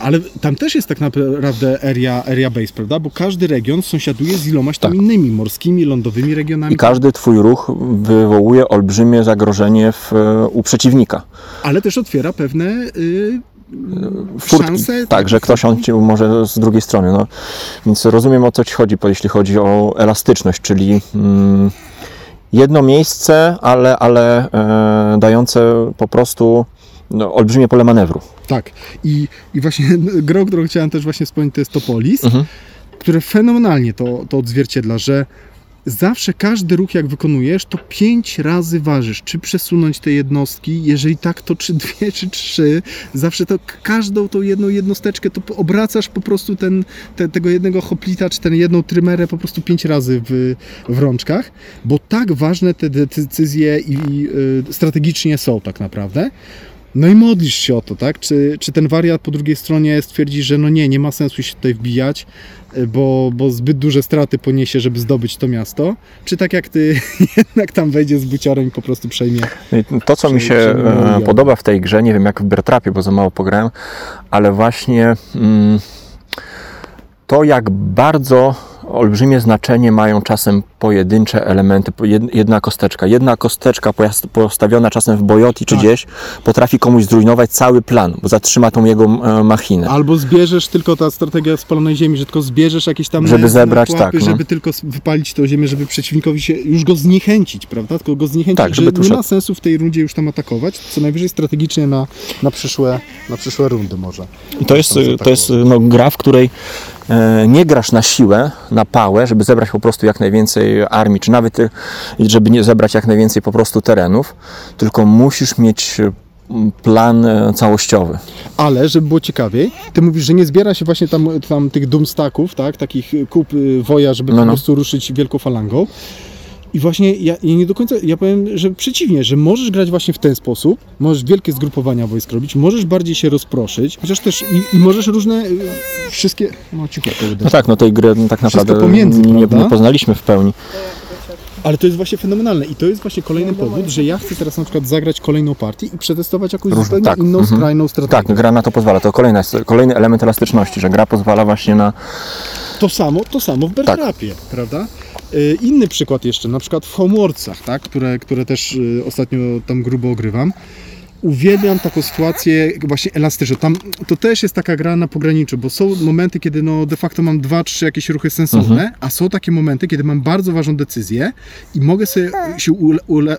Ale tam też jest tak naprawdę area, area base, prawda? Bo każdy region sąsiaduje z ilomaś tam Tak. innymi morskimi, lądowymi regionami. i każdy twój ruch wywołuje olbrzymie zagrożenie w, u przeciwnika. Ale też otwiera pewne y, Furtki, szanse. tak, że ktoś on cię może z drugiej strony. No. Więc rozumiem o co ci chodzi, jeśli chodzi o elastyczność, czyli mm, jedno miejsce, ale, ale e, dające po prostu no, olbrzymie pole manewru. Tak. I, I właśnie grą, którą chciałem też właśnie wspomnieć, to jest Topolis, Mhm. które fenomenalnie to, to odzwierciedla, że zawsze każdy ruch, jak wykonujesz, to pięć razy ważysz. Czy przesunąć te jednostki, jeżeli tak, to czy dwie, czy trzy. Zawsze to każdą tą jedną jednosteczkę, to obracasz po prostu ten, te, tego jednego hoplita, czy ten jedną trymerę po prostu pięć razy w, w rączkach, bo tak ważne te decyzje i, i y, strategicznie są tak naprawdę. No i modlisz się o to, tak? Czy, czy ten wariat po drugiej stronie stwierdzi, że no nie, nie ma sensu się tutaj wbijać, y, bo, bo zbyt duże straty poniesie, żeby zdobyć to miasto? Czy tak jak ty jednak tam wejdzie z buciorem i po prostu przejmie? No i To, co mi się e, podoba w tej grze, nie wiem jak w Bertrapie, bo za mało pograłem, ale właśnie mm, to, jak bardzo olbrzymie znaczenie mają czasem pojedyncze elementy, jedna kosteczka. Jedna kosteczka postawiona czasem w Bojoti czy Tak. gdzieś potrafi komuś zrujnować cały plan, bo zatrzyma tą jego e, machinę. Albo zbierzesz tylko ta strategia spalonej ziemi, że tylko zbierzesz jakieś tam Żeby zebrać, pułapy, tak, no. żeby tylko wypalić tą ziemię, żeby przeciwnikowi się już go zniechęcić, prawda? Tylko go zniechęcić, Tak, żeby że nie ma sensu w tej rundzie już tam atakować, co najwyżej strategicznie na, na, przyszłe, na przyszłe rundy może. I to jest, to jest no, gra, w której nie grasz na siłę, na pałę, żeby zebrać po prostu jak najwięcej armii, czy nawet e, żeby nie zebrać jak najwięcej po prostu terenów, tylko musisz mieć e, plan e, całościowy. Ale, żeby było ciekawiej, ty mówisz, że nie zbiera się właśnie tam, tam tych dumstaków, tak, takich kup woja, żeby No, po no. prostu ruszyć wielką falangą. I właśnie ja, ja nie do końca, ja powiem, że przeciwnie, że możesz grać właśnie w ten sposób, możesz wielkie zgrupowania wojsk robić, możesz bardziej się rozproszyć, chociaż też i, i możesz różne, y, wszystkie, no cicho No tak, no tej gry no, tak naprawdę pomiędzy, nie, nie poznaliśmy w pełni. Ale to jest właśnie fenomenalne i to jest właśnie kolejny powód, że ja chcę teraz na przykład zagrać kolejną partię i przetestować jakąś Różne- zupełnie tak, inną, mhm. skrajną strategię. Tak, gra na to pozwala. To kolejny, kolejny element elastyczności, że gra pozwala właśnie na... To samo, to samo w Bertrapie, prawda? Y, Inny przykład jeszcze, na przykład w Homeworldsach, tak? które, które też y, ostatnio tam grubo ogrywam. Uwielbiam taką sytuację właśnie elastyczną. Tam to też jest taka gra na pograniczu, bo są momenty, kiedy no de facto mam dwa, trzy jakieś ruchy sensowne, a są takie momenty, kiedy mam bardzo ważną decyzję i mogę sobie się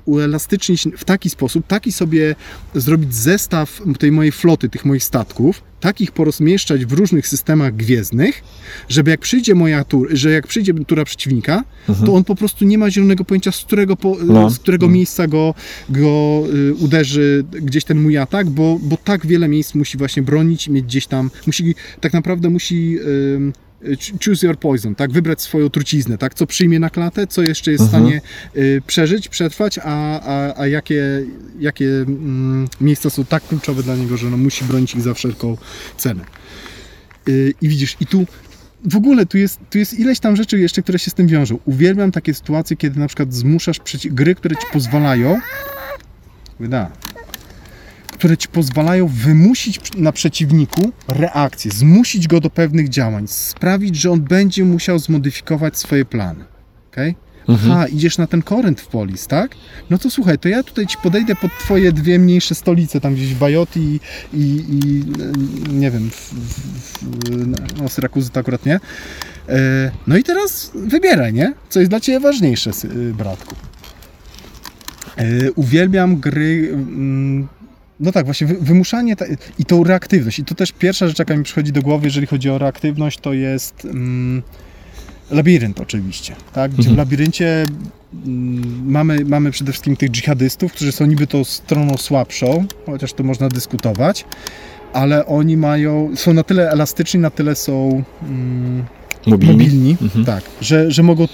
uelastycznić w taki sposób, taki sobie zrobić zestaw tej mojej floty, tych moich statków, tak ich porozmieszczać w różnych systemach gwiezdnych, żeby jak przyjdzie moja tur, że jak przyjdzie tura przeciwnika, to on po prostu nie ma zielonego pojęcia, z którego, po, No. z którego miejsca go, go y, uderzy gdzieś ten mój atak, bo, bo tak wiele miejsc musi właśnie bronić i mieć gdzieś tam, musi, tak naprawdę musi ym, choose your poison, tak, wybrać swoją truciznę, tak, co przyjmie na klatę, co jeszcze jest w stanie y, przeżyć, przetrwać, a, a, a jakie, jakie mm, miejsca są tak kluczowe dla niego, że no, musi bronić ich za wszelką cenę. Y, I widzisz, i tu w ogóle tu jest, tu jest ileś tam rzeczy jeszcze, które się z tym wiążą. Uwielbiam takie sytuacje, kiedy na przykład zmuszasz gry, które ci pozwalają wyda, które ci pozwalają wymusić na przeciwniku reakcję, zmusić go do pewnych działań, sprawić, że on będzie musiał zmodyfikować swoje plany. Okay? Aha, idziesz na ten Korynt w Polis, tak? No to słuchaj, to ja tutaj ci podejdę pod twoje dwie mniejsze stolice, tam gdzieś w Bajoti i, i, i nie wiem, w, w, no Syrakuzy to akurat nie. E, No i teraz wybieraj, nie? Co jest dla ciebie ważniejsze, y, bratku. E, Uwielbiam gry. No tak, właśnie wy- wymuszanie ta, i tą reaktywność. I to też pierwsza rzecz, jaka mi przychodzi do głowy, jeżeli chodzi o reaktywność, to jest mm, labirynt oczywiście. Tak? Gdzie w labiryncie mm, mamy, mamy przede wszystkim tych dżihadystów, którzy są niby tą stroną słabszą, chociaż to można dyskutować, ale oni mają, są na tyle elastyczni, na tyle są mm, Mobilni. mobilni, Mhm. tak, że, że mogą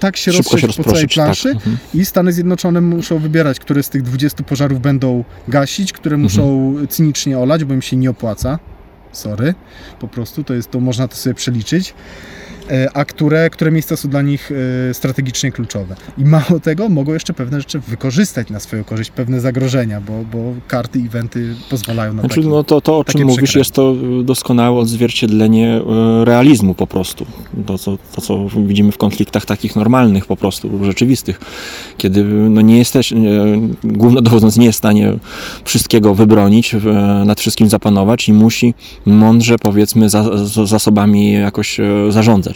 tak się Szybko się rozszerzyć po całej. Tak. planszy Mhm. i Stany Zjednoczone muszą wybierać, które z tych 20 pożarów będą gasić, które Mhm. muszą cynicznie olać, bo im się nie opłaca. Sorry, po prostu to jest to można to sobie przeliczyć. E, A które, które miejsca są dla nich e, strategicznie kluczowe. I mało tego, mogą jeszcze pewne rzeczy wykorzystać na swoją korzyść, pewne zagrożenia, bo, bo karty, eventy pozwalają na Znaczy, no to, to o czym mówisz, przekręty. jest to doskonałe odzwierciedlenie y, realizmu po prostu. To co, to, co widzimy w konfliktach takich normalnych po prostu, rzeczywistych. Kiedy no, nie jesteś, głównodowodząc nie jest w stanie wszystkiego wybronić, nad wszystkim zapanować i musi mądrze, powiedzmy, za, za- zasobami jakoś e,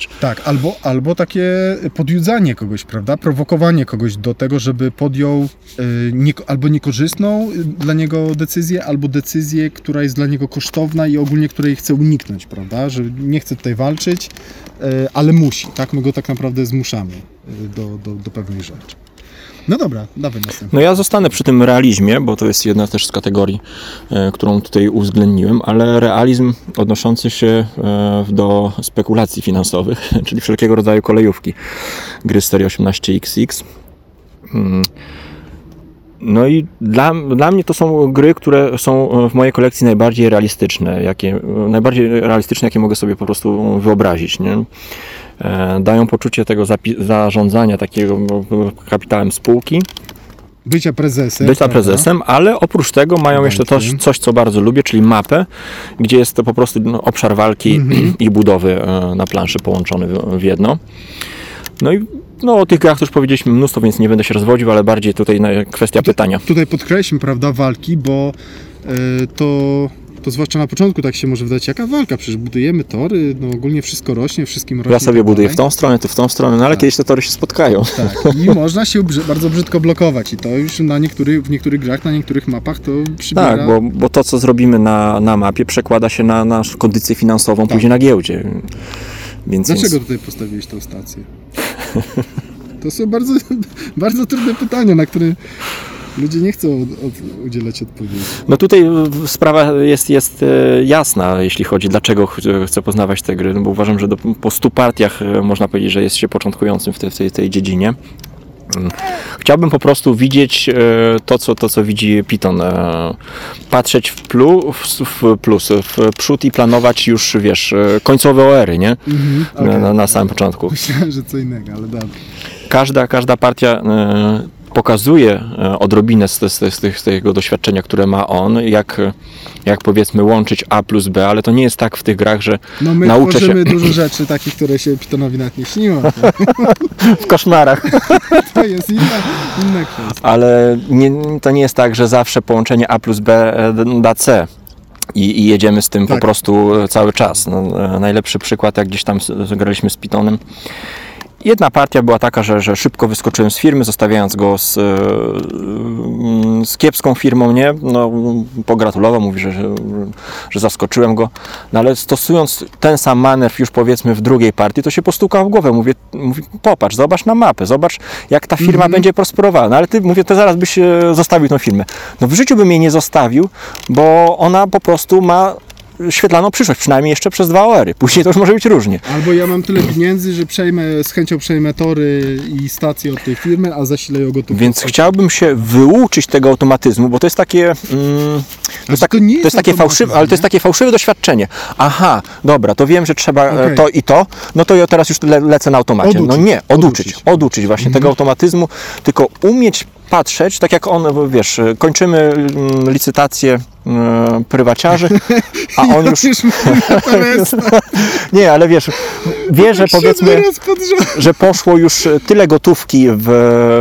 zarządzać. Tak, albo, albo takie podjudzanie kogoś, prawda? Prowokowanie kogoś do tego, żeby podjął y, nie, albo niekorzystną y, dla niego decyzję, albo decyzję, która jest dla niego kosztowna i ogólnie której chce uniknąć, prawda? Że nie chce tutaj walczyć, y, ale musi, tak? My go tak naprawdę zmuszamy y, do, do, do pewnej rzeczy. No dobra, dawaj następny. No ja zostanę przy tym realizmie, bo to jest jedna też z kategorii, e, którą tutaj uwzględniłem, ale realizm odnoszący się e, do spekulacji finansowych, czyli wszelkiego rodzaju kolejówki gry serii 18XX. Mm. No i dla, dla mnie to są gry, które są w mojej kolekcji najbardziej realistyczne, jakie, najbardziej realistyczne, jakie mogę sobie po prostu wyobrazić. Nie? E, Dają poczucie tego zarządzania takiego no, kapitałem spółki, Bycia prezesem. bycia prawda? prezesem, ale oprócz tego mają jeszcze coś, coś, co bardzo lubię, czyli mapę, gdzie jest to po prostu no, obszar walki Mhm. i budowy e, na planszy połączony w, jedno. No i no, o tych grach już powiedzieliśmy mnóstwo, więc nie będę się rozwodził, ale bardziej tutaj kwestia pytania. Tutaj podkreślmy, prawda, walki, bo y, to, to zwłaszcza na początku tak się może wydać, jaka walka, przecież budujemy tory, no ogólnie wszystko rośnie, wszystkim rośnie. Ja sobie buduję w tą stronę, ty w tą stronę, no ale Tak. kiedyś te tory się spotkają. Tak, i można się bardzo brzydko blokować i to już na niektórych, w niektórych grach, na niektórych mapach to przybiera... Tak, bo, bo to, co zrobimy na, na mapie, przekłada się na naszą kondycję finansową Tak. później na giełdzie. Więc, Dlaczego więc tutaj postawiłeś tą stację? To są bardzo, bardzo trudne pytania, na które ludzie nie chcą od, od, udzielać odpowiedzi. No tutaj sprawa jest, jest e, jasna, jeśli chodzi dlaczego ch- chcę poznawać te gry, no bo uważam, że do, po 100 partiach e, można powiedzieć, że jest się początkującym w tej, tej, tej dziedzinie. Mm. Chciałbym po prostu widzieć e, to, co, to, co widzi Piton. e, Patrzeć w, plu, w, plus, w przód i planować już, wiesz, e, końcowe OR-y, nie? Mhm, Na, okej. na, na samym początku. Myślałem, że co innego, ale dobra. każda, każda partia e, pokazuje e, odrobinę z, z, z, tego doświadczenia, które ma on, jak, jak powiedzmy łączyć A plus B, ale to nie jest tak w tych grach, że No my Nauczę tworzymy dużo rzeczy takich, które się Pitonowi nawet nie śniło. W koszmarach. to jest inna, inna kwestia. Ale nie, to nie jest tak, że zawsze połączenie A plus B e, da C. I, I jedziemy z tym Tak. po prostu e, cały czas. No, e, najlepszy przykład, jak gdzieś tam graliśmy z Pitonem Jedna partia była taka, że, że szybko wyskoczyłem z firmy, zostawiając go z, e, mm, z kiepską firmą, nie? No, pogratulował, mówi, że, że, że zaskoczyłem go. No ale stosując ten sam manewr już powiedzmy w drugiej partii, to się postukał w głowę. Mówię, mówi, popatrz, zobacz na mapę, zobacz jak ta firma będzie prosperowała. No ale ty, mówię, to zaraz byś e, zostawił tą firmę. No w życiu bym jej nie zostawił, bo ona po prostu ma świetlaną przyszłość, przynajmniej jeszcze przez dwa OR-y. Później to już może być różnie. Albo ja mam tyle pieniędzy, że przejmę, z chęcią przejmę tory i stacje od tej firmy, a zasilę ją gotówką. Więc chciałbym się wyuczyć tego automatyzmu, bo to jest takie. Mm, to, jest tak, to jest jest takie fałszywe, ale to jest takie fałszywe doświadczenie. Aha, dobra, to wiem, że trzeba e, Okej. to i to, no to ja teraz już le, lecę na automacie. No Oduczyć, nie, oduczyć, oduczyć. oduczyć, właśnie tego automatyzmu, tylko umieć patrzeć, tak jak on, wiesz, kończymy mm, licytację mm, prywaciarzy, a on już, Już nie, ale wiesz, wie, że powiedzmy, pod rząd. że poszło już tyle gotówki w,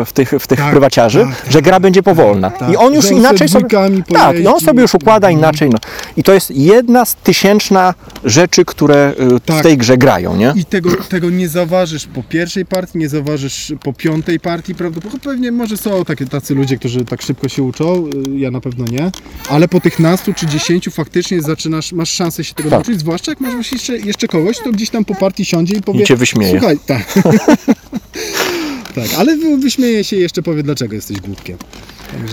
w tych, w tych Tak, prywaciarzy, tak, że gra będzie powolna. tak. I on już inaczej sobie Tak, i on sobie już układa inaczej. No. I to jest jedna z tysięczna rzeczy, które y, w Tak. tej grze grają, nie? I tego, tego nie zauważysz po pierwszej partii, nie zauważysz po piątej partii, prawdopodobnie pewnie może są takie tacy ludzie, którzy tak szybko się uczą, y, ja na pewno nie, ale po tych nastu czy dziesięciu faktycznie zaczynasz, masz szansę się tego Tak. nauczyć, zwłaszcza jak masz właśnie jeszcze, jeszcze kogoś, kto gdzieś tam po partii siądzie i powie, I cię wyśmieje. słuchaj, tak. tak, ale wy- wyśmieje się i jeszcze powie, dlaczego jesteś głupkiem.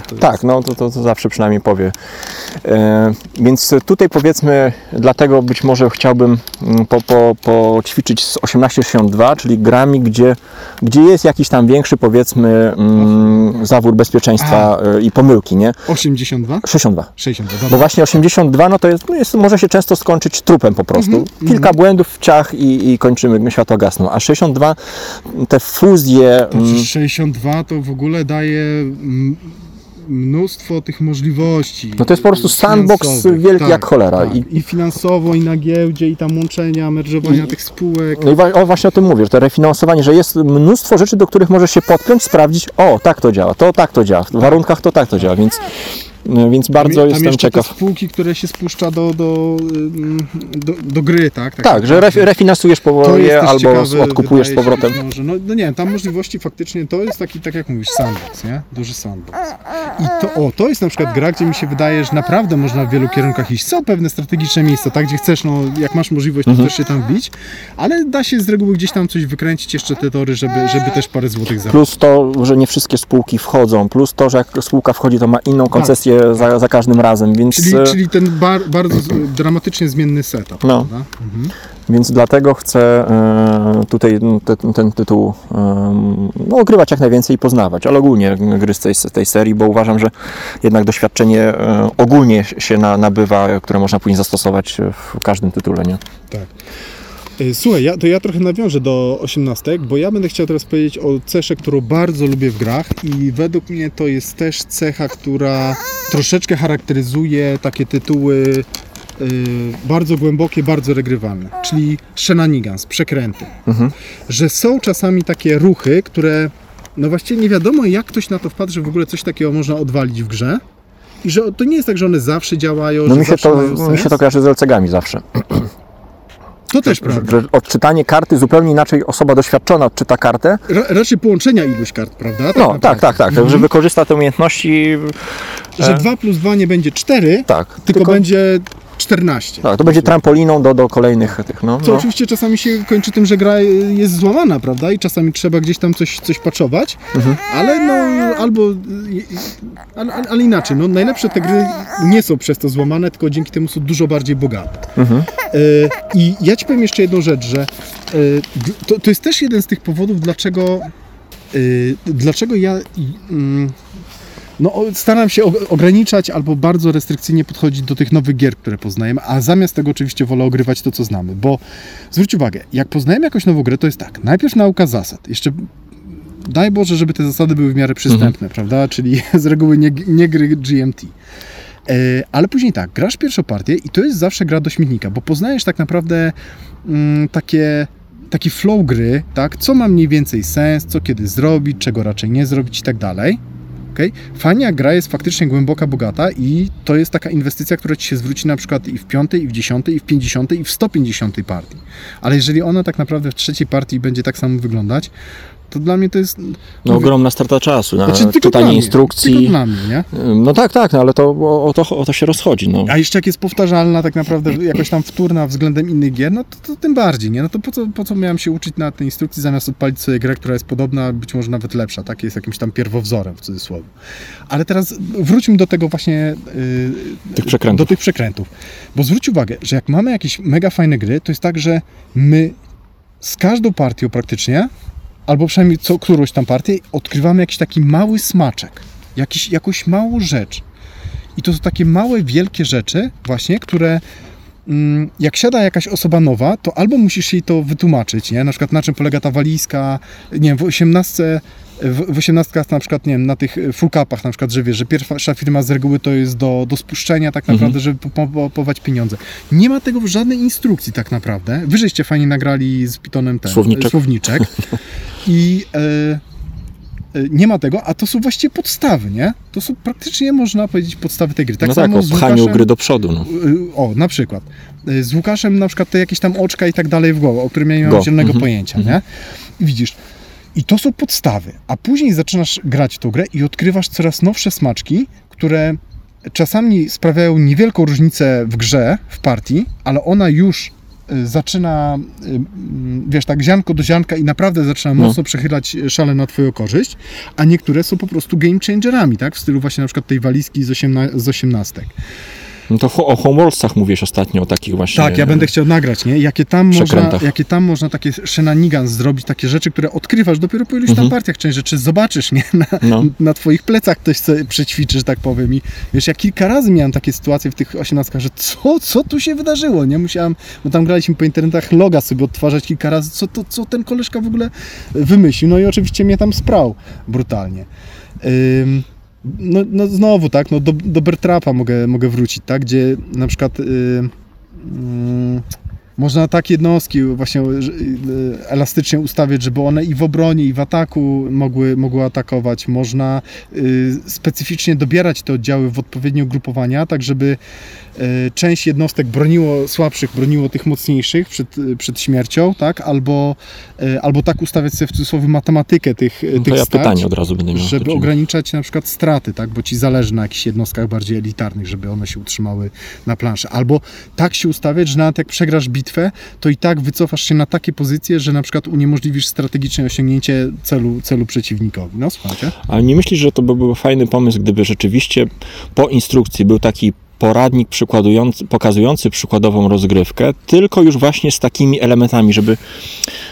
To Tak, no to, to, to zawsze przynajmniej powie. E, więc tutaj powiedzmy, dlatego być może chciałbym mm, po, po, poćwiczyć z 1862, czyli grami, gdzie, gdzie jest jakiś tam większy powiedzmy mm, zawór bezpieczeństwa e, i pomyłki, nie? 82? 62. 62, Bo dobra. właśnie 82 no to jest, no jest, może się często skończyć trupem po prostu. Kilka błędów w ciach i, i kończymy, światła gasną. A 62 te fuzje, mm, Przecież 62 to w ogóle daje mnóstwo tych możliwości. No to jest po prostu sandbox wielki jak cholera. Tak. I- I, finansowo, i na giełdzie, i tam łączenia, merżowania tych spółek. no i wa- o, właśnie o tym mówię, że to refinansowanie, że jest mnóstwo rzeczy, do których możesz się podpiąć, sprawdzić, o tak to działa, to tak to działa, w warunkach to tak to działa, więc, więc bardzo tam jestem ciekaw. te spółki, które się spuszcza do, do, ym, do, do gry, tak? Tak, że ref, refinansujesz To jest powoli albo ciekawe, odkupujesz z powrotem. Może. No, no nie wiem, tam możliwości faktycznie to jest taki, tak jak mówisz, sandbox, nie? Duży sandbox. I to, o, to jest na przykład gra, gdzie mi się wydaje, że naprawdę można w wielu kierunkach iść. Są pewne strategiczne miejsca, tak, gdzie chcesz, no jak masz możliwość, to Mhm. też się tam wbić, ale da się z reguły gdzieś tam coś wykręcić, jeszcze te tory, żeby, żeby też parę złotych zarobić. Plus to, że nie wszystkie spółki wchodzą, plus to, że jak spółka wchodzi, to ma inną koncesję za, za każdym razem, więc, Czyli, e, czyli ten bar, bardzo dramatycznie zmienny setup, No. prawda? Mhm. więc dlatego chcę e, tutaj te, ten tytuł e, no, ogrywać jak najwięcej i poznawać, ale ogólnie gry z tej, z tej serii, bo uważam, że jednak doświadczenie ogólnie się na, nabywa, które można później zastosować w każdym tytule, nie? Tak. Y, Słuchaj, ja, to ja trochę nawiążę do 18, bo ja będę chciał teraz powiedzieć o cesze, którą bardzo lubię w grach i według mnie to jest też cecha, która troszeczkę charakteryzuje takie tytuły y, bardzo głębokie, bardzo regrywalne, czyli shenanigans, przekręty. Mhm. Że są czasami takie ruchy, które no właściwie nie wiadomo jak ktoś na to wpadł, że w ogóle coś takiego można odwalić w grze. I że to nie jest tak, że one zawsze działają, No że mi się, to, mi się to kojarzy z LCG-ami zawsze. To też prawda. odczytanie karty zupełnie inaczej osoba doświadczona odczyta kartę. Ra, raczej połączenia iluś kart, prawda? Tak No, naprawdę. tak, tak, tak. Mhm. Że wykorzysta te umiejętności. Że e, 2 plus 2 nie będzie 4, Tak. tylko, będzie 14. Tak, to będzie trampoliną do, do kolejnych tych, no. Co no. oczywiście czasami się kończy tym, że gra jest złamana, prawda? I czasami trzeba gdzieś tam coś, coś patchować, Mhm. ale no albo, ale, ale ale inaczej, no najlepsze te gry nie są przez to złamane, tylko dzięki temu są dużo bardziej bogate. Mhm. I ja Ci powiem jeszcze jedną rzecz, że to, to jest też jeden z tych powodów, dlaczego, dlaczego ja mm, no, staram się ograniczać albo bardzo restrykcyjnie podchodzić do tych nowych gier, które poznajemy, a zamiast tego oczywiście wolę ogrywać to, co znamy, bo zwróć uwagę, jak poznajemy jakąś nową grę, to jest tak, najpierw nauka zasad, jeszcze daj Boże, żeby te zasady były w miarę przystępne, prawda, czyli z reguły nie, nie gry GMT. E, ale później tak, grasz pierwszą partię i to jest zawsze gra do śmietnika, bo poznajesz tak naprawdę mm, takie, taki flow gry, tak, co ma mniej więcej sens, co kiedy zrobić, czego raczej nie zrobić i tak dalej. Okay? Fajnie, jak gra jest faktycznie głęboka, bogata i to jest taka inwestycja, która ci się zwróci na przykład i w piątej, i w dziesiątej, i w pięćdziesiątej, i w 150 partii. Ale jeżeli ona tak naprawdę w trzeciej partii będzie tak samo wyglądać, to dla mnie to jest... No ogromna strata czasu na Znaczy, czytanie mnie, instrukcji. Dla mnie, nie? No tak, tak, no ale to o, o, to o to się rozchodzi. No. A jeszcze jak jest powtarzalna, tak naprawdę jakoś tam wtórna względem innych gier, no to, to tym bardziej, nie? No to po co, po co miałem się uczyć na tej instrukcji, zamiast odpalić sobie grę, która jest podobna, być może nawet lepsza, tak? Jest jakimś tam pierwowzorem w cudzysłowie. Ale teraz wróćmy do tego właśnie... Yy, Tych przekrętów. Do tych przekrętów. Bo zwróć uwagę, że jak mamy jakieś mega fajne gry, to jest tak, że my z każdą partią praktycznie, albo przynajmniej co którąś tam partię, odkrywamy jakiś taki mały smaczek, jakiś, jakąś małą rzecz. I to są takie małe, wielkie rzeczy właśnie, które mm, jak siada jakaś osoba nowa, to albo musisz jej to wytłumaczyć, nie? Na przykład na czym polega ta walizka, nie wiem, w 18 w, w 18 na przykład, nie wiem, na tych full capach na przykład, że wiesz, że pierwsza firma z reguły to jest do, do spuszczenia tak naprawdę, żeby pompować pieniądze. Nie ma tego w żadnej instrukcji tak naprawdę. Wyżeście fajnie nagrali z Pythonem ten Słowniczek. słowniczek. I e, e, nie ma tego, a to są właściwie podstawy, nie? To są praktycznie, można powiedzieć, podstawy tej gry. Tak no tak, samo o z pchaniu Łukaszem, gry do przodu. No. y, O, na przykład. Z Łukaszem na przykład te jakieś tam oczka i tak dalej w głowę, o którym ja nie mam Go. zielonego Mhm. pojęcia, nie? I widzisz, i to są podstawy, a później zaczynasz grać w tą grę i odkrywasz coraz nowsze smaczki, które czasami sprawiają niewielką różnicę w grze, w partii, ale ona już y, zaczyna, y, mm, wiesz, tak ziarnko do ziarnka i naprawdę zaczyna No. mocno przechylać szale na twoją korzyść, a niektóre są po prostu game changerami, tak? W stylu właśnie na przykład tej walizki z, osiemna- z osiemnastek. No to ho- o Homeworldsach mówisz ostatnio, o takich właśnie... Tak, ja będę chciał nagrać, nie? Jakie tam, można, jakie tam można takie shenanigans zrobić, takie rzeczy, które odkrywasz dopiero po iluś tam Mhm. partiach. Część rzeczy zobaczysz, nie? Na, No. na twoich plecach ktoś sobie przećwiczy, że tak powiem. I wiesz, ja kilka razy miałem takie sytuacje w tych osiemnastkach, że co, co tu się wydarzyło, nie? Musiałem, bo tam graliśmy po internetach loga sobie odtwarzać kilka razy, co, to, co ten koleżka w ogóle wymyślił. No i oczywiście mnie tam sprał brutalnie. Ym, no, no znowu, tak, no do, do Bertrapa mogę, mogę wrócić, tak, gdzie na przykład y, mm, można tak jednostki właśnie y, elastycznie ustawiać, żeby one i w obronie, i w ataku mogły, mogły atakować. Można y, specyficznie dobierać te oddziały w odpowiednie ugrupowania, tak żeby y, część jednostek broniło słabszych, broniło tych mocniejszych przed, przed śmiercią, tak, albo, albo tak ustawiać sobie w cudzysłowie matematykę tych, No tych ja starć pytanie od razu będę miał. żeby ograniczać na przykład straty, tak? bo ci zależy na jakichś jednostkach bardziej elitarnych, żeby one się utrzymały na planszy. Albo tak się ustawiać, że nawet jak przegrasz bitwę, to i tak wycofasz się na takie pozycje, że na przykład uniemożliwisz strategiczne osiągnięcie celu, celu przeciwnikowi. No słuchajcie. Ale nie myślisz, że to by fajny pomysł, gdyby rzeczywiście po instrukcji był taki poradnik przykładujący, pokazujący przykładową rozgrywkę, tylko już właśnie z takimi elementami, żeby,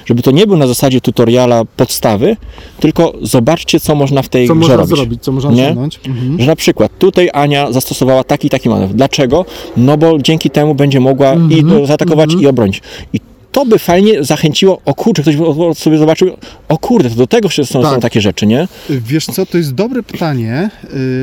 żeby to nie był na zasadzie tutoriala podstawy, tylko zobaczcie, co można w tej Co grze można robić. zrobić, co można osiągnąć. Mhm. Że na przykład tutaj Ania zastosowała taki i taki manewr. Dlaczego? No bo dzięki temu będzie mogła i Mhm, zaatakować mhm. i obronić. I to by fajnie zachęciło, o kurczę, ktoś by sobie zobaczył, o kurde, to do tego są, Tak. są takie rzeczy, nie? Wiesz co, to jest dobre pytanie.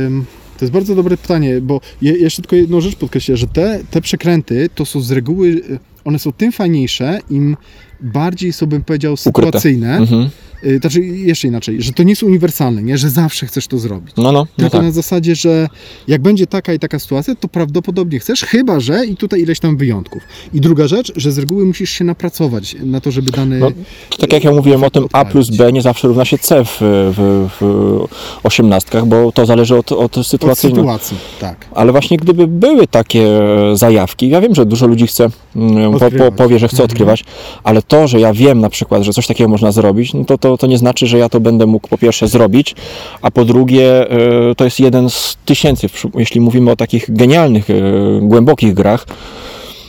Ym, To jest bardzo dobre pytanie, bo je, jeszcze tylko jedną rzecz podkreślę, że te, te przekręty to są z reguły, y, one są tym fajniejsze, im bardziej są, bym powiedział, sytuacyjne. Mhm. Y, Znaczy, jeszcze inaczej, że to nie są uniwersalne, nie? że zawsze chcesz to zrobić. No, no, no Tylko tak. na zasadzie, że jak będzie taka i taka sytuacja, to prawdopodobnie chcesz, chyba że i tutaj ileś tam wyjątków. I druga rzecz, że z reguły musisz się napracować na to, żeby dany. No, tak jak ja mówiłem o tym A plus odpalić. B nie zawsze równa się C w, w, w osiemnastkach, bo to zależy od, od od sytuacji. sytuacji, tak. Ale właśnie gdyby były takie zajawki, ja wiem, że dużo ludzi chce, mm, po, po, powie, że chce Mhm. odkrywać, ale to, że ja wiem na przykład, że coś takiego można zrobić, no to, to, to nie znaczy, że ja to będę mógł po pierwsze zrobić, a po drugie e, to jest jeden z tysięcy, jeśli mówimy o takich genialnych, e, głębokich grach.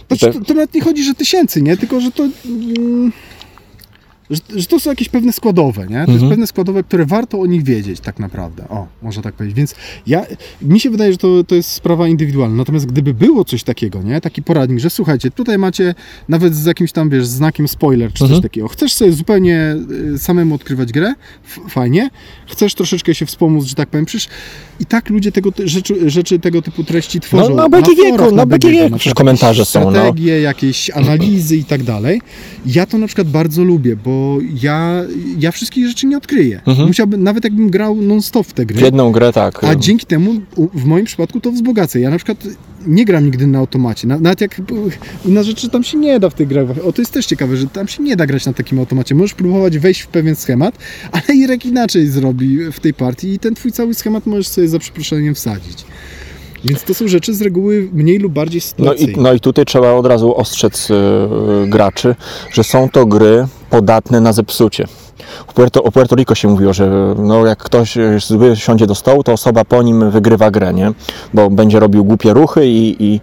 Znaczy, to, to nawet nie chodzi, że tysięcy, nie? Tylko, że to. Że, że to są jakieś pewne składowe, nie? To jest Mhm. pewne składowe, które warto o nich wiedzieć tak naprawdę. O, można tak powiedzieć. Więc ja, mi się wydaje, że to, to jest sprawa indywidualna. Natomiast gdyby było coś takiego, nie? Taki poradnik, że słuchajcie, tutaj macie nawet z jakimś tam, wiesz, znakiem spoiler czy coś Mhm. takiego. Chcesz sobie zupełnie y, samemu odkrywać grę? Fajnie. Chcesz troszeczkę się wspomóc, że tak powiem. Przecież i tak ludzie tego rzeczy, rzeczy tego typu treści tworzą. No, na BGG, na BGG, przecież komentarze są, no. Strategie, jakieś analizy i tak dalej. Ja to na przykład bardzo lubię, bo bo ja, ja wszystkich rzeczy nie odkryję. Mhm. Musiałbym, nawet jakbym grał non-stop w te gry. W jedną grę tak. A dzięki temu w moim przypadku to wzbogacę. Ja na przykład nie gram nigdy na automacie. Na- Nawet jak inna rzeczy tam się nie da w tych grach. O, to jest też ciekawe, że tam się nie da grać na takim automacie. Możesz próbować wejść w pewien schemat, ale Irek inaczej zrobi w tej partii i ten twój cały schemat możesz sobie za przeproszeniem wsadzić. Więc to są rzeczy z reguły mniej lub bardziej No sytuacyjne. i, no i tutaj trzeba od razu ostrzec y, y, graczy, że są to gry podatne na zepsucie. Puerto, o Puerto Rico się mówiło, że no, jak ktoś y, zły siądzie do stołu, to osoba po nim wygrywa grę, nie? Bo będzie robił głupie ruchy i, i,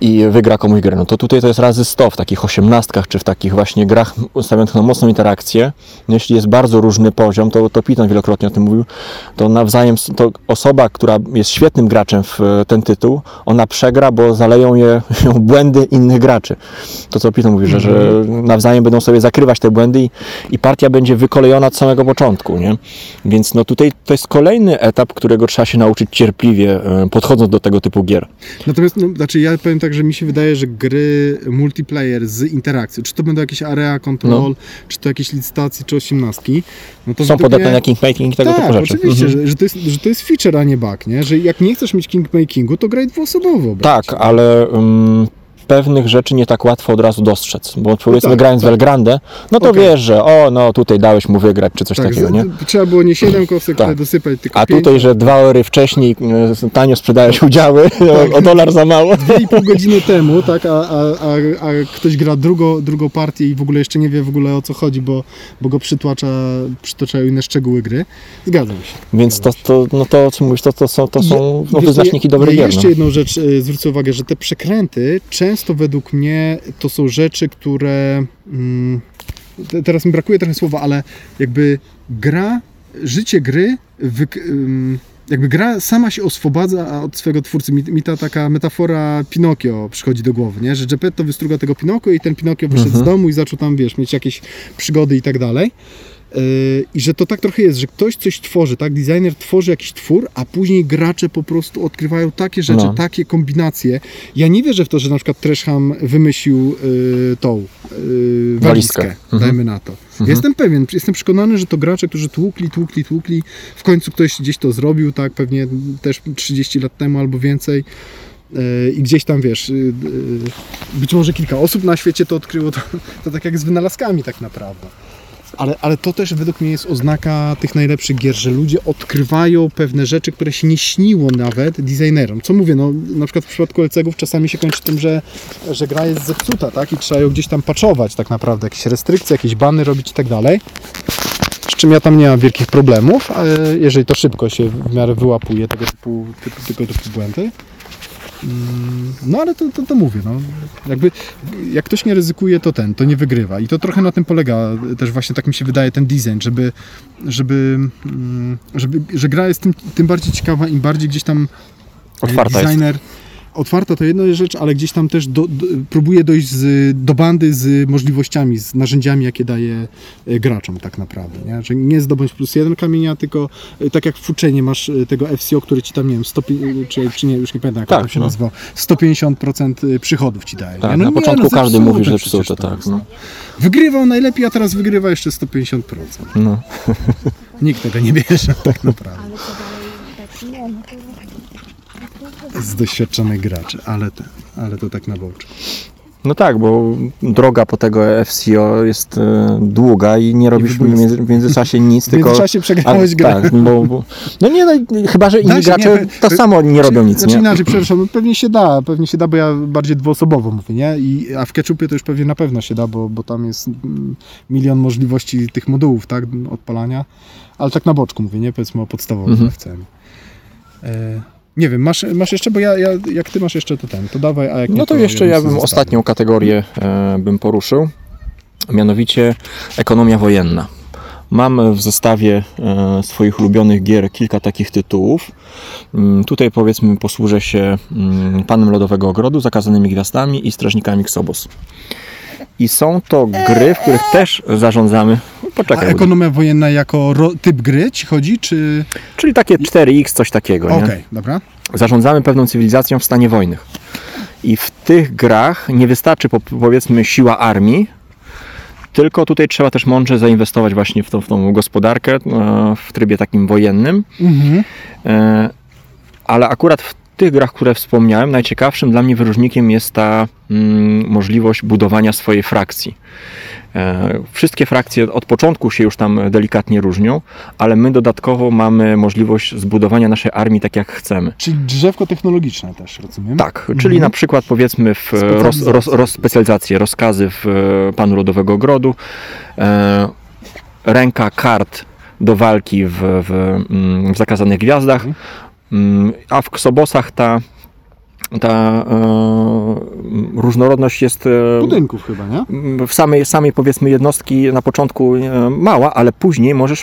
i wygra komuś grę. No to tutaj to jest razy 100 w takich osiemnastkach, czy w takich właśnie grach ustawionych na mocną interakcję. No, jeśli jest bardzo różny poziom, to, to Piton wielokrotnie o tym mówił, to nawzajem to osoba, która jest świetnym graczem w e, ten tytuł, ona przegra, bo zaleją je błędy innych graczy. To co Piton mówi, że, że nawzajem będą sobie zakrywać te błędy i, i partia będzie wykolejona od samego początku, nie? Więc no tutaj to jest kolejny etap, którego trzeba się nauczyć cierpliwie, e, podchodząc do tego typu gier. Natomiast, no, znaczy ja powiem tak, że mi się wydaje, że gry multiplayer z interakcją, czy to będą jakieś area control, czy to jakieś licytacje, czy osiemnastki, no to Są podatne mnie- na kingmaking i tego tak, typu rzeczy. oczywiście, Mhm. że, że, to jest, że to jest feature, a nie bug, nie? Że jak nie chcesz mieć kingmakingu, to graj dwuosobowo. brać. Tak, ale um, pewnych rzeczy nie tak łatwo od razu dostrzec, bo powiedzmy tak, grając w tak. Elgrandę, no to Okej. wiesz, że o, no tutaj dałeś mu wygrać, czy coś Tak, takiego, nie? trzeba było nie 7 kostek Tak. tak. dosypać, tylko A pięć. tutaj, że dwa ory wcześniej e, tanio sprzedałeś udziały o, o dolar za mało. Dwie i pół godziny temu, tak, a, a, a, a ktoś gra drugą, drugą partię i w ogóle jeszcze nie wie w ogóle o co chodzi, bo, bo go przytłacza, przytaczają inne szczegóły gry. Zgadzam się. Więc to, to, no to co mówisz, to, to są, to są no, wyznaczniki dobrych gier. jeszcze No. jedną rzecz y, zwrócę uwagę, że te przekręty często według mnie to są rzeczy, które. Mm, te- teraz mi brakuje trochę słowa, ale jakby gra, życie gry, wyk, ym, jakby gra sama się oswobadza od swojego twórcy. Mi, mi ta taka metafora Pinokio przychodzi do głowy, nie? że Geppetto wystruga tego Pinokio i ten Pinokio wyszedł Mhm. z domu i zaczął tam, wiesz, mieć jakieś przygody i tak dalej. Yy, I że to tak trochę jest, że ktoś coś tworzy, tak? Designer tworzy jakiś twór, a później gracze po prostu odkrywają takie rzeczy, No. takie kombinacje. Ja nie wierzę w to, że na przykład Tresham wymyślił yy, tą yy, Walizkę. walizkę, Mhm. dajmy na to. Ja Jestem pewien, jestem przekonany, że to gracze, którzy tłukli, tłukli, tłukli, w końcu ktoś gdzieś to zrobił, tak? Pewnie też 30 lat temu albo więcej. I gdzieś tam wiesz, być może kilka osób na świecie to odkryło, to, to tak jak z wynalazkami tak naprawdę. Ale, ale to też według mnie jest oznaka tych najlepszych gier, że ludzie odkrywają pewne rzeczy, które się nie śniło nawet designerom. Co mówię, no na przykład w przypadku LCG-ów czasami się kończy tym, że, że gra jest zepsuta, tak? I trzeba ją gdzieś tam patchować tak naprawdę, jakieś restrykcje, jakieś bany robić i tak dalej. Z czym ja tam nie mam wielkich problemów, ale jeżeli to szybko się w miarę wyłapuje tego typu, tego typu błędy. No ale to, to, to mówię, no. Jakby jak ktoś nie ryzykuje, to ten, to nie wygrywa. I to trochę na tym polega też właśnie tak mi się wydaje ten design, żeby, żeby, mm, żeby że gra jest tym, tym bardziej ciekawa, im bardziej gdzieś tam e, Otwarta jest. Otwarta to jedna rzecz, ale gdzieś tam też do, do, próbuje dojść z, do bandy z możliwościami, z narzędziami, jakie daje e, graczom tak naprawdę. Nie? Że nie zdobądź plus jeden kamienia, tylko e, tak jak w uczenie masz e, tego FCO, który ci tam, nie wiem, 100, czy, czy nie, już nie pamiętam jak Tak, to się no. nazywa, 150% przychodów ci daje. Tak? No na nie, początku no, każdy mówi, że psute, to tak. jest, No. Wygrywał najlepiej, a teraz wygrywa jeszcze 150%. No. Nikt tego nie bierze tak naprawdę. Ale to dalej tak nie, no to Z doświadczonych graczy, ale, te, ale to tak na boczy. no tak, bo droga po tego FCO jest e, długa i nie robisz w między, w międzyczasie nic, W tylko... międzyczasie przegrałeś grę. Tak, bo, bo, no nie, no, chyba, że inni Da się, gracze nie, to samo nie robią nic, Znaczy nie? inaczej, przepraszam, no pewnie się da, pewnie się da, bo ja bardziej dwuosobowo mówię, nie? I, a w Ketchupie to już pewnie na pewno się da, bo, bo tam jest mm, milion możliwości tych modułów, tak, odpalania, ale tak na boczku mówię, nie? Powiedzmy o podstawowym Mhm. FCM. E, nie wiem, masz, masz jeszcze, bo ja, ja, jak ty masz jeszcze to ten, to dawaj, a jak nie, No to jeszcze ja bym zostawię. ostatnią kategorię e, bym poruszył, mianowicie ekonomia wojenna. Mam w zestawie e, swoich ulubionych gier kilka takich tytułów. Mm, Tutaj powiedzmy posłużę się mm, Panem Lodowego Ogrodu, Zakazanymi Gwiazdami i Strażnikami Xobos. I są to gry, w których też zarządzamy. A Poczekaj, Woody. ekonomia wojenna jako typ gry ci chodzi, czy... czyli takie 4X, coś takiego. Okej, Nie? dobra. zarządzamy pewną cywilizacją w stanie wojny. I w tych grach nie wystarczy po, powiedzmy siła armii, tylko tutaj trzeba też mądrze zainwestować właśnie w tą, w tą gospodarkę e, w trybie takim wojennym. Mhm. E, Ale akurat w tych grach, które wspomniałem, najciekawszym dla mnie wyróżnikiem jest ta mm, możliwość budowania swojej frakcji. E, Wszystkie frakcje od początku się już tam delikatnie różnią, ale my dodatkowo mamy możliwość zbudowania naszej armii tak jak chcemy. Czyli drzewko technologiczne też, rozumiem? Tak, czyli Mhm. na przykład powiedzmy w roz, roz, rozkazy w e, Panu Lodowego Ogrodu, e, ręka kart do walki w, w, mm, w Zakazanych Gwiazdach, Mhm. Mm, a w Ksobosach ta, ta e, różnorodność jest e, Budynków chyba, nie? w samej, samej powiedzmy jednostki na początku e, mała, ale później możesz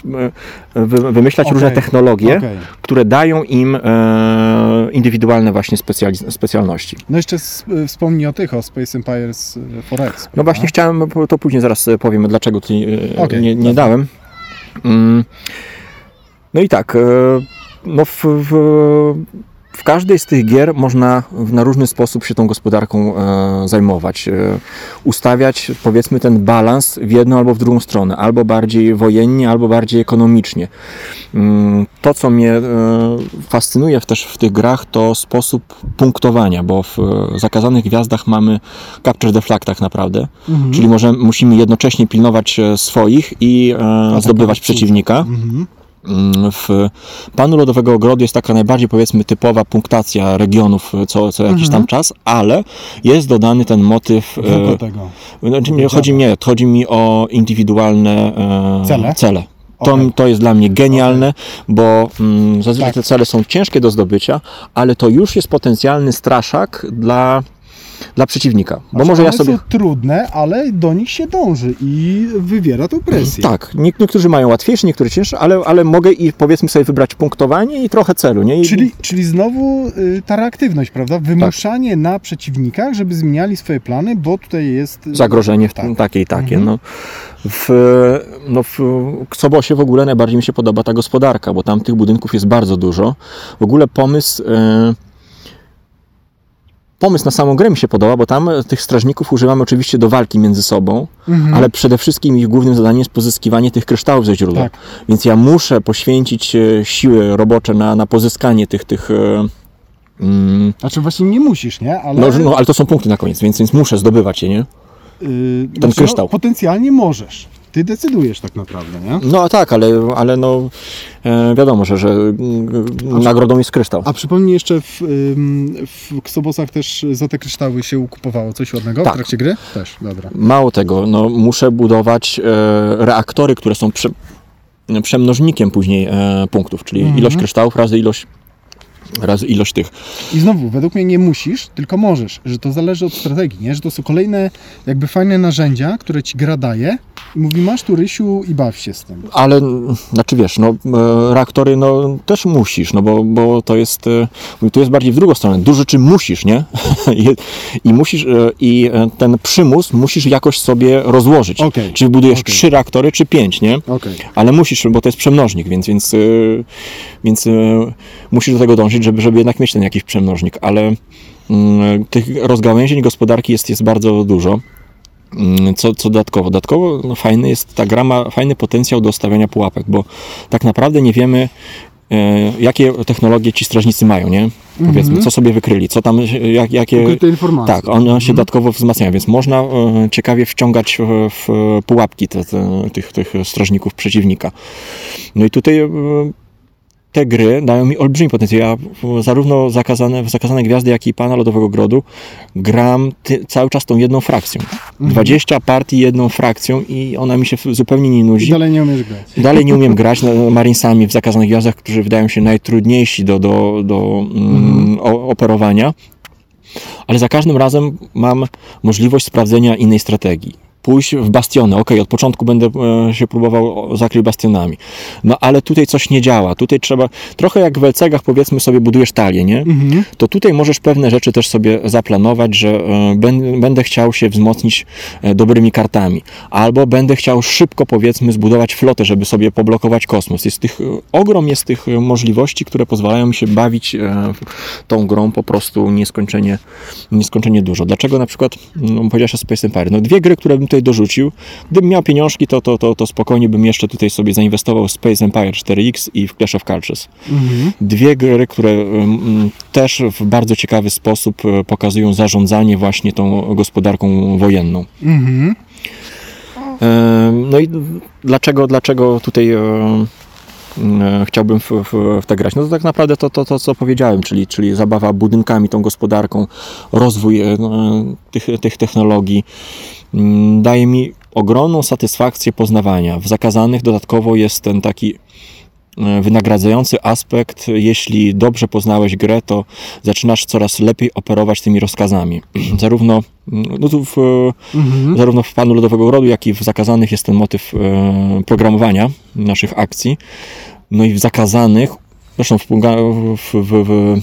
e, wy, wymyślać Okej. różne technologie, Okej. które dają im e, indywidualne właśnie specjali- specjalności. No jeszcze s- y, wspomnij o tych, o Space Empires 4X. No właśnie chciałem, to później zaraz powiemy, dlaczego e, Okej, nie, nie dałem. Mm. No i tak, e, no w, w, w każdej z tych gier można na różny sposób się tą gospodarką e, zajmować. E, ustawiać powiedzmy ten balans w jedną albo w drugą stronę, albo bardziej wojennie, albo bardziej ekonomicznie. Mm, To, co mnie e, fascynuje też w tych grach, to sposób punktowania, bo w e, Zakazanych Gwiazdach mamy capture the flag tak naprawdę, Mhm. czyli możemy, musimy jednocześnie pilnować e, swoich i e, zdobywać przeciwnika. Mhm. Mm, W Panu Lodowego Ogrodu jest taka najbardziej powiedzmy typowa punktacja regionów e, co, co jakiś Mhm. tam czas, ale jest dodany ten motyw. Tylko E, tego. znaczy nie, chodzi, nie, chodzi mi o indywidualne e, Cele? cele. To, Okej. to jest dla mnie genialne, bo mm, zazwyczaj Tak. te cele są ciężkie do zdobycia, ale to już jest potencjalny straszak dla, dla przeciwnika. Bo Znaczy, może ja sobie. są trudne, ale do nich się dąży i wywiera to presję. Tak, nie- niektórzy mają łatwiejsze, niektórzy cięższe, ale, ale mogę i powiedzmy sobie wybrać punktowanie i trochę celu. Nie? I, Czyli, czyli znowu y, ta reaktywność, prawda? Wymuszanie Tak. na przeciwnikach, żeby zmieniali swoje plany, bo tutaj jest... y, zagrożenie Tak. takie i takie. Mhm. No. W, no w Ksobosie w ogóle najbardziej mi się podoba ta gospodarka, bo tam tych budynków jest bardzo dużo. W ogóle pomysł. E, Pomysł na samą grę mi się podoba, bo tam tych strażników używamy oczywiście do walki między sobą, Mhm. ale przede wszystkim ich głównym zadaniem jest pozyskiwanie tych kryształów ze źródła. Tak. Więc ja muszę poświęcić e, siły robocze na, na pozyskanie tych, tych e, mm, Znaczy właśnie nie musisz, nie? Ale, no, no, ale to są punkty na koniec, więc, więc muszę zdobywać je, nie? y, ten znaczy, kryształ. No, potencjalnie możesz. Ty decydujesz tak naprawdę, nie? No tak, ale, ale no e, wiadomo, że, że nagrodą jest kryształ. A przypomnij jeszcze, w, w Ksobosach też za te kryształy się kupowało coś ładnego Tak. w trakcie gry? Też, dobra. Mało tego, no, muszę budować e, reaktory, które są prze, przemnożnikiem później e, punktów, czyli Mhm. ilość kryształów razy ilość, razy ilość tych. I znowu, według mnie nie musisz, tylko możesz, że to zależy od strategii, nie? Że to są kolejne jakby fajne narzędzia, które ci gra daje i mówi, masz tu Rysiu i baw się z tym. Ale, mm, znaczy wiesz, no, e, reaktory no, też musisz, no bo, bo to jest, e, to jest bardziej w drugą stronę. Dużo rzeczy musisz, nie? I, I musisz, e, i ten przymus musisz jakoś sobie rozłożyć. Okej. Czy budujesz Okej. trzy reaktory, czy pięć, nie? Okej. Ale musisz, bo to jest przemnożnik, więc, więc, więc musisz do tego dążyć, żeby, żeby jednak mieć ten jakiś przemnożnik, ale yy, tych rozgałęzień gospodarki jest, jest bardzo dużo. Yy, Co, co dodatkowo? Dodatkowo no, fajny jest, ta gra ma fajny potencjał do stawiania pułapek, bo tak naprawdę nie wiemy, yy, jakie technologie ci strażnicy mają, nie? Powiedzmy, Mhm. co sobie wykryli, co tam, jak, jakie... Ukryte informacje. Tak, one się dodatkowo wzmacniają, więc można e, ciekawie wciągać w, w pułapki te, te, tych, tych strażników przeciwnika. No i tutaj e, te gry dają mi olbrzymi potencjał. Ja zarówno zakazane, w Zakazane Gwiazdy, jak i Pana Lodowego Grodu gram ty, cały czas tą jedną frakcją. 20 partii jedną frakcją i ona mi się zupełnie nie I nudzi. dalej nie umiesz grać. Dalej nie umiem grać no, Marinesami w Zakazanych Gwiazdach, którzy wydają się najtrudniejsi do, do, do mm, o, operowania. Ale za każdym razem mam możliwość sprawdzenia innej strategii. Pójść w bastiony. Ok, od początku będę e, się próbował zakryć bastionami. No ale tutaj coś nie działa. Tutaj trzeba, trochę jak w Elcegach powiedzmy sobie budujesz talię, nie? Mhm. to tutaj możesz pewne rzeczy też sobie zaplanować, że e, będę chciał się wzmocnić e, dobrymi kartami, albo będę chciał szybko powiedzmy zbudować flotę, żeby sobie poblokować kosmos. Jest tych, ogrom jest tych możliwości, które pozwalają mi się bawić tą grą po prostu nieskończenie, nieskończenie dużo. Dlaczego na przykład, no powiedziałeś o Space Empire, no dwie gry, które bym tutaj dorzucił. Gdybym miał pieniążki, to, to, to, to spokojnie bym jeszcze tutaj sobie zainwestował w Space Empire 4X i w Clash of Cultures. Mhm. Dwie gry, które mm, też w bardzo ciekawy sposób e, pokazują zarządzanie właśnie tą gospodarką wojenną. Mhm. E, No i dlaczego, dlaczego tutaj e, chciałbym w, w, w tę grać? No to tak naprawdę to, to, to co powiedziałem, czyli, czyli zabawa budynkami, tą gospodarką, rozwój e, tych, tych technologii mm, daje mi ogromną satysfakcję poznawania. W zakazanych dodatkowo jest ten taki e, wynagradzający aspekt, jeśli dobrze poznałeś grę, to zaczynasz coraz lepiej operować tymi rozkazami. Zarówno, mm, no tu w, Mhm. Zarówno w Panu Lodowego Rodu, jak i w Zakazanych jest ten motyw e, programowania naszych akcji. No i w Zakazanych, zresztą w, w, w, w,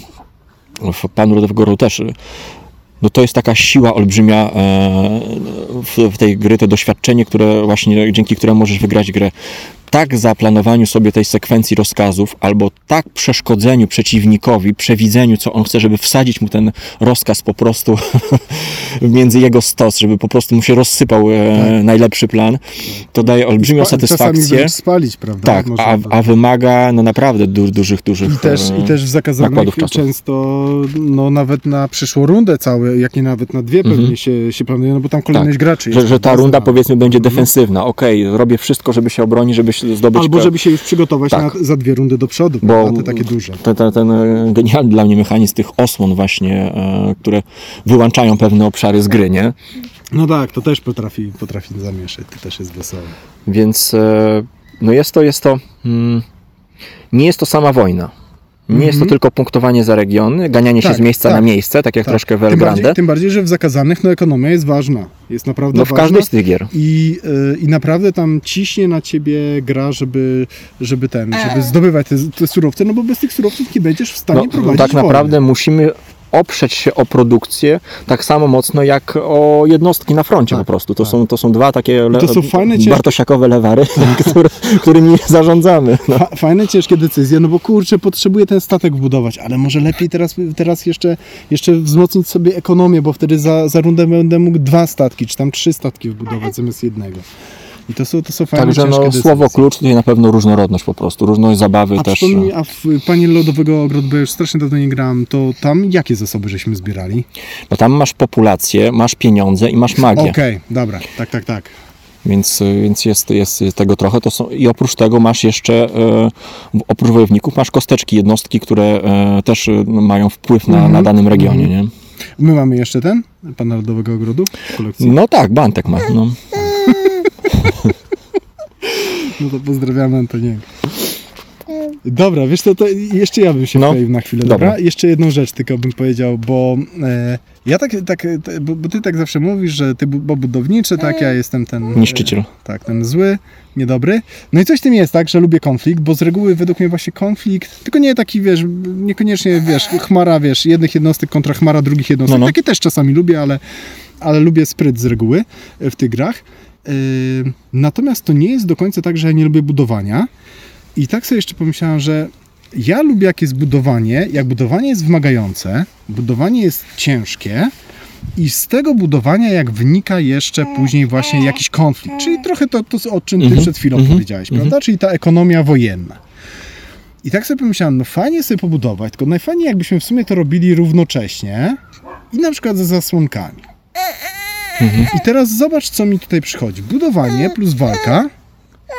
w Panu Lodowego Rodu też, e, no to jest taka siła olbrzymia e, w, w tej gry, to doświadczenie, które właśnie, dzięki któremu możesz wygrać grę. Tak zaplanowaniu sobie tej sekwencji rozkazów, albo tak przeszkodzeniu przeciwnikowi, przewidzeniu, co on chce, żeby wsadzić mu ten rozkaz po prostu między jego stos, żeby po prostu mu się rozsypał e, najlepszy plan, to daje olbrzymią satysfakcję. spalić, prawda? Tak, a, a wymaga no naprawdę du, dużych, dużych I też, e, I też w zakazanych często, no nawet na przyszłą rundę całe, jak nie nawet na dwie pewnie się, się planuje, no bo tam kolejność graczy Mhm. że, że ta runda powiedzmy będzie defensywna. Okej, robię wszystko, żeby się obronić, żeby się zdobyć Albo żeby się już przygotować Tak. na, za dwie rundy do przodu, Bo-? Te takie duże. ten e, genialny dla mnie mechanizm tych osłon właśnie, e, które wyłączają pewne obszary z gry, nie? No tak, to też potrafi, potrafi zamieszać, to też jest wesołe. Więc e, no jest to, jest to mm, nie jest to sama wojna. Nie jest to Mhm. tylko punktowanie za regiony, ganianie się Tak, z miejsca tak. na miejsce, tak jak troszkę w tym, bardziej, tym bardziej, że w zakazanych no, ekonomia jest ważna. Jest naprawdę No w ważna. każdej z tych gier. I, y, I naprawdę tam ciśnie na ciebie gra, żeby, żeby ten, żeby zdobywać te, te surowce, no bo bez tych surowców nie będziesz w stanie No, prowadzić tak wojny. naprawdę musimy oprzeć się o produkcję tak samo mocno jak o jednostki na froncie Tak, po prostu. To, tak. są, to są dwa takie le- to są fajne, ciężkie- bartosiakowe lewary, które, którymi zarządzamy. No. Fa- Fajne, ciężkie decyzje, no bo kurczę, potrzebuję ten statek wbudować, ale może lepiej teraz, teraz jeszcze, jeszcze wzmocnić sobie ekonomię, bo wtedy za, za rundę będę mógł dwa statki, czy tam trzy statki wbudować zamiast jednego. I to są, to są fajne, Także no, decyzje. słowo klucz tutaj na pewno różnorodność po prostu, różność zabawy A też. przypomnij, a w Panie Lodowego Ogrodu, bo ja już strasznie dawno nie grałem, to tam jakie zasoby żeśmy zbierali? No tam masz populację, masz pieniądze i masz magię. Okej, dobra, tak, tak, tak. Więc, więc jest, jest tego trochę. To są, I oprócz tego masz jeszcze, e, oprócz wojowników, masz kosteczki, jednostki, które e, też e, mają wpływ na, Mhm, na danym regionie. Nie? My mamy jeszcze ten, Pana Lodowego Ogrodu w kolekcji. No tak, Bantek ma. No. No to pozdrawiamy Antoniego. Dobra, wiesz co, to jeszcze ja bym się No, na chwilę, dobra? dobra. Jeszcze jedną rzecz tylko bym powiedział, bo e, ja tak, tak te- bo, bo ty tak zawsze mówisz, że ty bo budowniczy, tak, ja jestem ten... Niszczyciel. E, tak, ten zły, niedobry. No i coś w tym jest, tak, że lubię konflikt, bo z reguły według mnie właśnie konflikt, tylko nie taki, wiesz, niekoniecznie, wiesz, chmara, wiesz, jednych jednostek kontra chmara drugich jednostek, No, no. takie też czasami lubię, ale, ale lubię spryt z reguły e, w tych grach. Yy, Natomiast to nie jest do końca tak, że ja nie lubię budowania. I tak sobie jeszcze pomyślałem, że ja lubię jak jest budowanie, jak budowanie jest wymagające, budowanie jest ciężkie i z tego budowania jak wynika jeszcze później właśnie jakiś konflikt, czyli trochę to, to o czym ty Mhm, przed chwilą mhm, powiedziałeś, mhm. prawda? Czyli ta ekonomia wojenna. I tak sobie pomyślałem, no fajnie sobie pobudować, tylko najfajniej jakbyśmy w sumie to robili równocześnie i na przykład ze zasłonkami. I teraz zobacz, co mi tutaj przychodzi. Budowanie plus walka,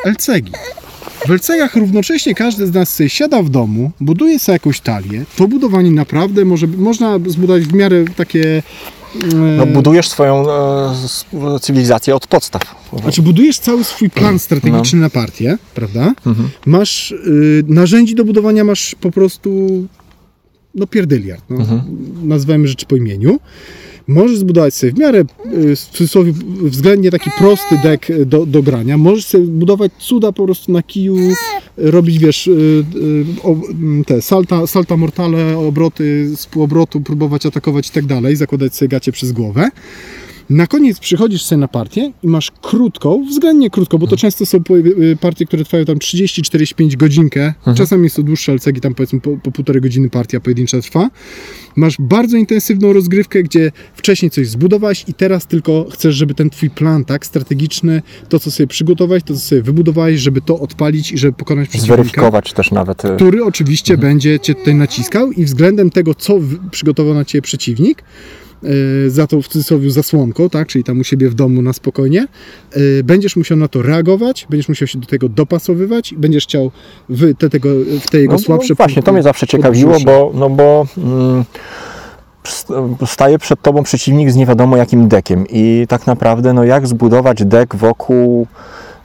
LCG. W LCG-ach równocześnie każdy z nas sobie siada w domu, buduje sobie jakąś talię. To budowanie naprawdę może, można zbudować w miarę takie... e, No, budujesz swoją e, cywilizację od podstaw. Znaczy budujesz cały swój plan strategiczny na partię, prawda? Masz y, narzędzi do budowania, masz po prostu no pierdyliard, no, nazwijmy rzeczy po imieniu. Możesz zbudować sobie w miarę y, w cudzysłowie względnie taki prosty deck y, do, do grania. Możesz sobie budować cuda po prostu na kiju, robić wiesz, y, mm, te salta, salta mortale, obroty z próbować atakować i tak dalej, zakładać sobie gacie przez głowę. Na koniec przychodzisz sobie na partię i masz krótką, względnie krótką, bo to często są po- y, partie, które trwają tam 30-45 godzinkę. Czasami jest to dłuższe, ale cegi tam powiedzmy po, po półtorej godziny partia pojedyncza trwa. Masz bardzo intensywną rozgrywkę, gdzie wcześniej coś zbudowałeś i teraz tylko chcesz, żeby ten twój plan, tak, strategiczny, to co sobie przygotowałeś, to co sobie wybudowałeś, żeby to odpalić i żeby pokonać przeciwnika Zweryfikować też nawet. e, który oczywiście będzie cię tutaj naciskał i względem tego, co przygotował na ciebie przeciwnik, za tą w cudzysłowie zasłonką, tak, czyli tam u siebie w domu na spokojnie, yy, będziesz musiał na to reagować, będziesz musiał się do tego dopasowywać i będziesz chciał w te, tego, w te jego No, słabsze no, właśnie, to mnie zawsze ciekawiło, bo, no bo mm, st- staje przed tobą przeciwnik z nie wiadomo jakim dekiem i tak naprawdę, no jak zbudować dek wokół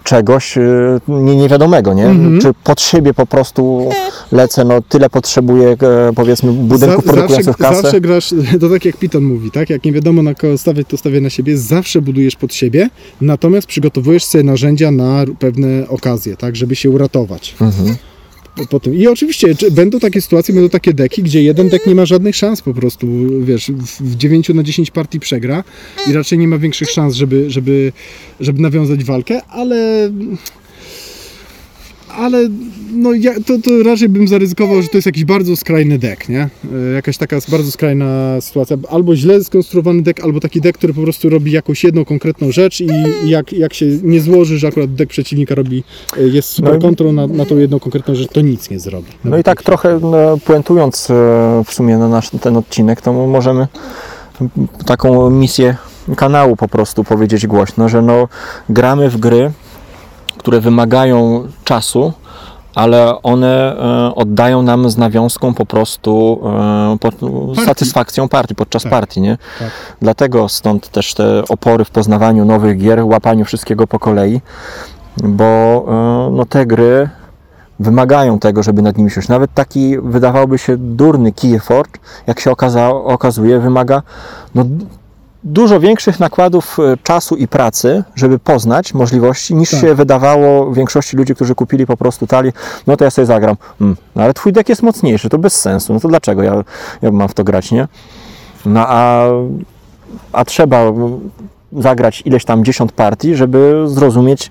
czegoś y, nie, niewiadomego, nie? Mhm. Czy pod siebie po prostu lecę, no tyle potrzebuję, e, powiedzmy, budynków Za- produkujących zawsze, kasę. zawsze grasz, to tak jak Piton mówi, tak? Jak nie wiadomo na kogo stawiać, to stawię na siebie. Zawsze budujesz pod siebie, natomiast przygotowujesz sobie narzędzia na pewne okazje, tak? Żeby się uratować. Mhm. po, po tym. I oczywiście czy będą takie sytuacje, będą takie deki, gdzie jeden dek nie ma żadnych szans po prostu, wiesz, w, w 9 na 10 partii przegra i raczej nie ma większych szans, żeby, żeby, żeby nawiązać walkę, ale ale no ja, to, to raczej bym zaryzykował, że to jest jakiś bardzo skrajny dek, nie? E, Jakaś taka bardzo skrajna sytuacja. Albo źle skonstruowany dek, albo taki dek, który po prostu robi jakąś jedną konkretną rzecz i, jak, jak się nie złoży, że akurat dek przeciwnika robi, e, jest super No kontrą na, na tą jedną konkretną rzecz, to nic nie zrobi. No i tak trochę no, puentując w sumie na nasz ten odcinek, to możemy taką misję kanału po prostu powiedzieć głośno, że no gramy w gry, które wymagają czasu, ale one e, oddają nam z nawiązką po prostu e, po, satysfakcją partii podczas Tak. partii, nie? Tak. Dlatego stąd też te opory w poznawaniu nowych gier, łapaniu wszystkiego po kolei, bo e, no, te gry wymagają tego, żeby nad nimi siąść. Nawet taki wydawałoby się durny Keyforge, jak się okaza, okazuje, wymaga no, dużo większych nakładów e, czasu i pracy, żeby poznać możliwości, niż Tak. się wydawało większości ludzi, którzy kupili po prostu talię, no to ja sobie zagram. Mm, no ale twój deck jest mocniejszy, to bez sensu, no to dlaczego ja, ja mam w to grać, nie? No a, a trzeba zagrać ileś tam dziesiąt partii, żeby zrozumieć,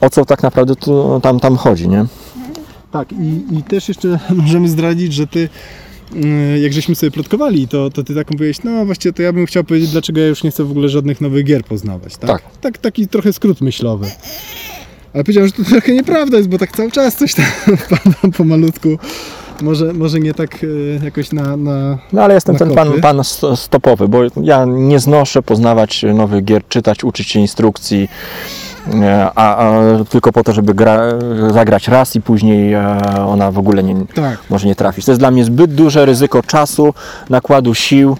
o co tak naprawdę tu, tam, tam chodzi, nie? Tak, i, i też jeszcze możemy zdradzić, że ty, jak żeśmy sobie plotkowali, to, to ty tak mówiłeś, no właściwie to ja bym chciał powiedzieć, dlaczego ja już nie chcę w ogóle żadnych nowych gier poznawać, tak? Tak. tak taki trochę skrót myślowy. Ale powiedziałem, że to trochę nieprawda jest, bo tak cały czas coś tam wpada pomalutku. Może, może nie tak yy, jakoś na, na... No ale jestem Na ten pan, kopy. pan sto- stopowy, bo ja nie znoszę poznawać nowych gier, czytać, uczyć się instrukcji, e, a, a tylko po to, żeby gra, zagrać raz i później e, ona w ogóle nie, Tak. może nie trafić. To jest dla mnie zbyt duże ryzyko czasu, nakładu sił.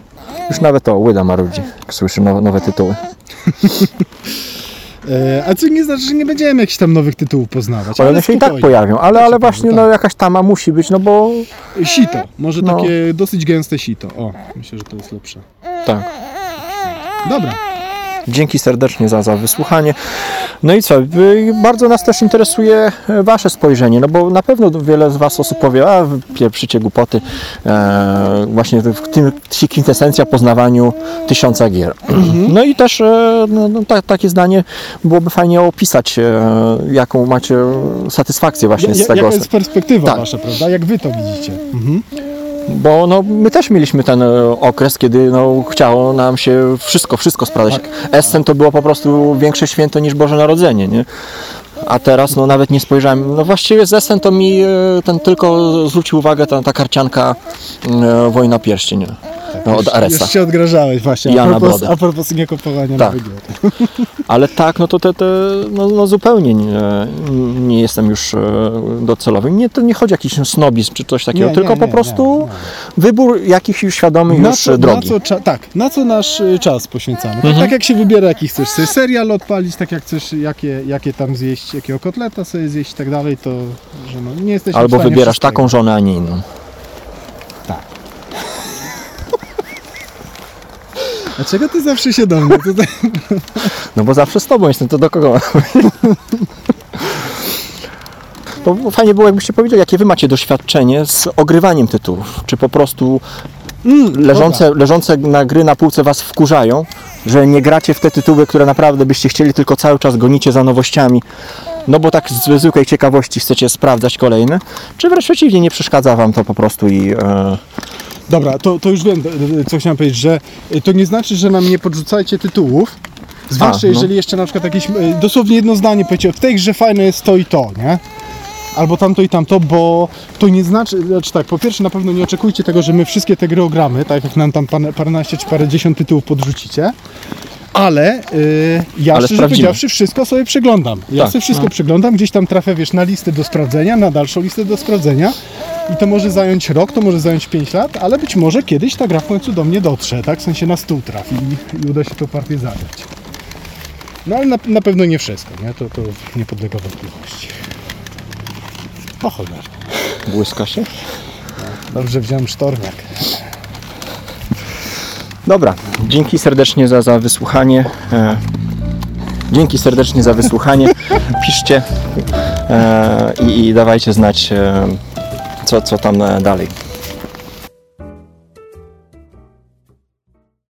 Już nawet to łyda marudzi, słyszy nowe, nowe tytuły. E, a co nie znaczy, że nie będziemy jakichś tam nowych tytułów poznawać. Ale one się i tak pojawią, ale, Tak ale się właśnie pojawią, no, tak. jakaś tama musi być, no bo Sito, może No. takie dosyć gęste sito. O, myślę, że to jest lepsze. tak. Dobra. Dzięki serdecznie za, za wysłuchanie. No i co, y, bardzo nas też interesuje e, Wasze spojrzenie, no bo na pewno wiele z Was osób powie, a pieprzycie głupoty, e, właśnie w tym kwintesencja poznawaniu tysiąca gier. No i też e, no, no, ta, takie zdanie byłoby fajnie opisać, e, jaką macie satysfakcję właśnie z Ja, tego. jaka jest perspektywa Tak. wasza, prawda? Jak wy to widzicie? Mhm. Bo no, my też mieliśmy ten e, okres, kiedy no, chciało nam się wszystko, wszystko sprawdzać. Essen to było po prostu większe święto niż Boże Narodzenie, nie? A teraz no nawet nie spojrzałem. No właściwie z Essen to mi e, ten tylko zwrócił uwagę ta, ta karcianka e, Wojna Pierścień no, od Aresa. Już się odgrażałeś właśnie, a Jana propos, Brodę. a propos nie kupowania Tak. nowych gier. Ale tak, no to te, te, no, no zupełnie nie, nie jestem już e, docelowy. Nie, to nie chodzi o jakiś snobizm czy coś takiego, Nie, tylko nie, po prostu wybór jakichś już świadomych Na już co, na drogi. co cza- tak, na co nasz czas poświęcamy. Tak, Mhm. tak jak się wybiera, jaki chcesz serial odpalić, tak jak chcesz, jakie, jakie tam zjeść, jakiego kotleta sobie zjeść i tak dalej, to że no, nie jesteśmy w Albo wybierasz taką żonę, a nie inną. Dlaczego ty zawsze się do mnie tutaj... No bo zawsze z tobą jestem, to do kogo? To fajnie było, jakbyście powiedzieli, jakie wy macie doświadczenie z ogrywaniem tytułów. Czy po prostu leżące, leżące na gry na półce was wkurzają, że nie gracie w te tytuły, które naprawdę byście chcieli, tylko cały czas gonicie za nowościami, no bo tak z zwykłej ciekawości chcecie sprawdzać kolejne, czy wręcz przeciwnie, nie przeszkadza Wam to po prostu i e, Dobra, to, to już wiem, co chciałem powiedzieć, że e, to nie znaczy, że nam nie podrzucajcie tytułów, zwłaszcza A, no. jeżeli jeszcze na przykład jakieś, e, dosłownie jedno zdanie powiecie, w tej grze fajne jest to i to, nie? Albo tamto i tamto, bo to nie znaczy, znaczy tak, po pierwsze na pewno nie oczekujcie tego, że my wszystkie te gry ogramy, tak jak nam tam parę- paręnaście czy parędziesiąt tytułów podrzucicie, ale y, ja Ale szczerze sprawdzimy. powiedziawszy wszystko sobie przeglądam. Ja Tak, sobie wszystko no. przeglądam, gdzieś tam trafię, wiesz, na listę do sprawdzenia, na dalszą listę do sprawdzenia i to może zająć rok, to może zająć 5 lat, ale być może kiedyś ta gra w końcu do mnie dotrze, tak? W sensie na stół trafi i, i uda się tą partię zagrać. No ale na, na pewno nie wszystko, nie? To, to nie podlega wątpliwości. O cholera. błyska się. Dobrze wziąłem sztormiak. Dobra, dzięki serdecznie za, za wysłuchanie. E, dzięki serdecznie za wysłuchanie. Piszcie e, i, i dawajcie znać, e, co, co tam e, dalej.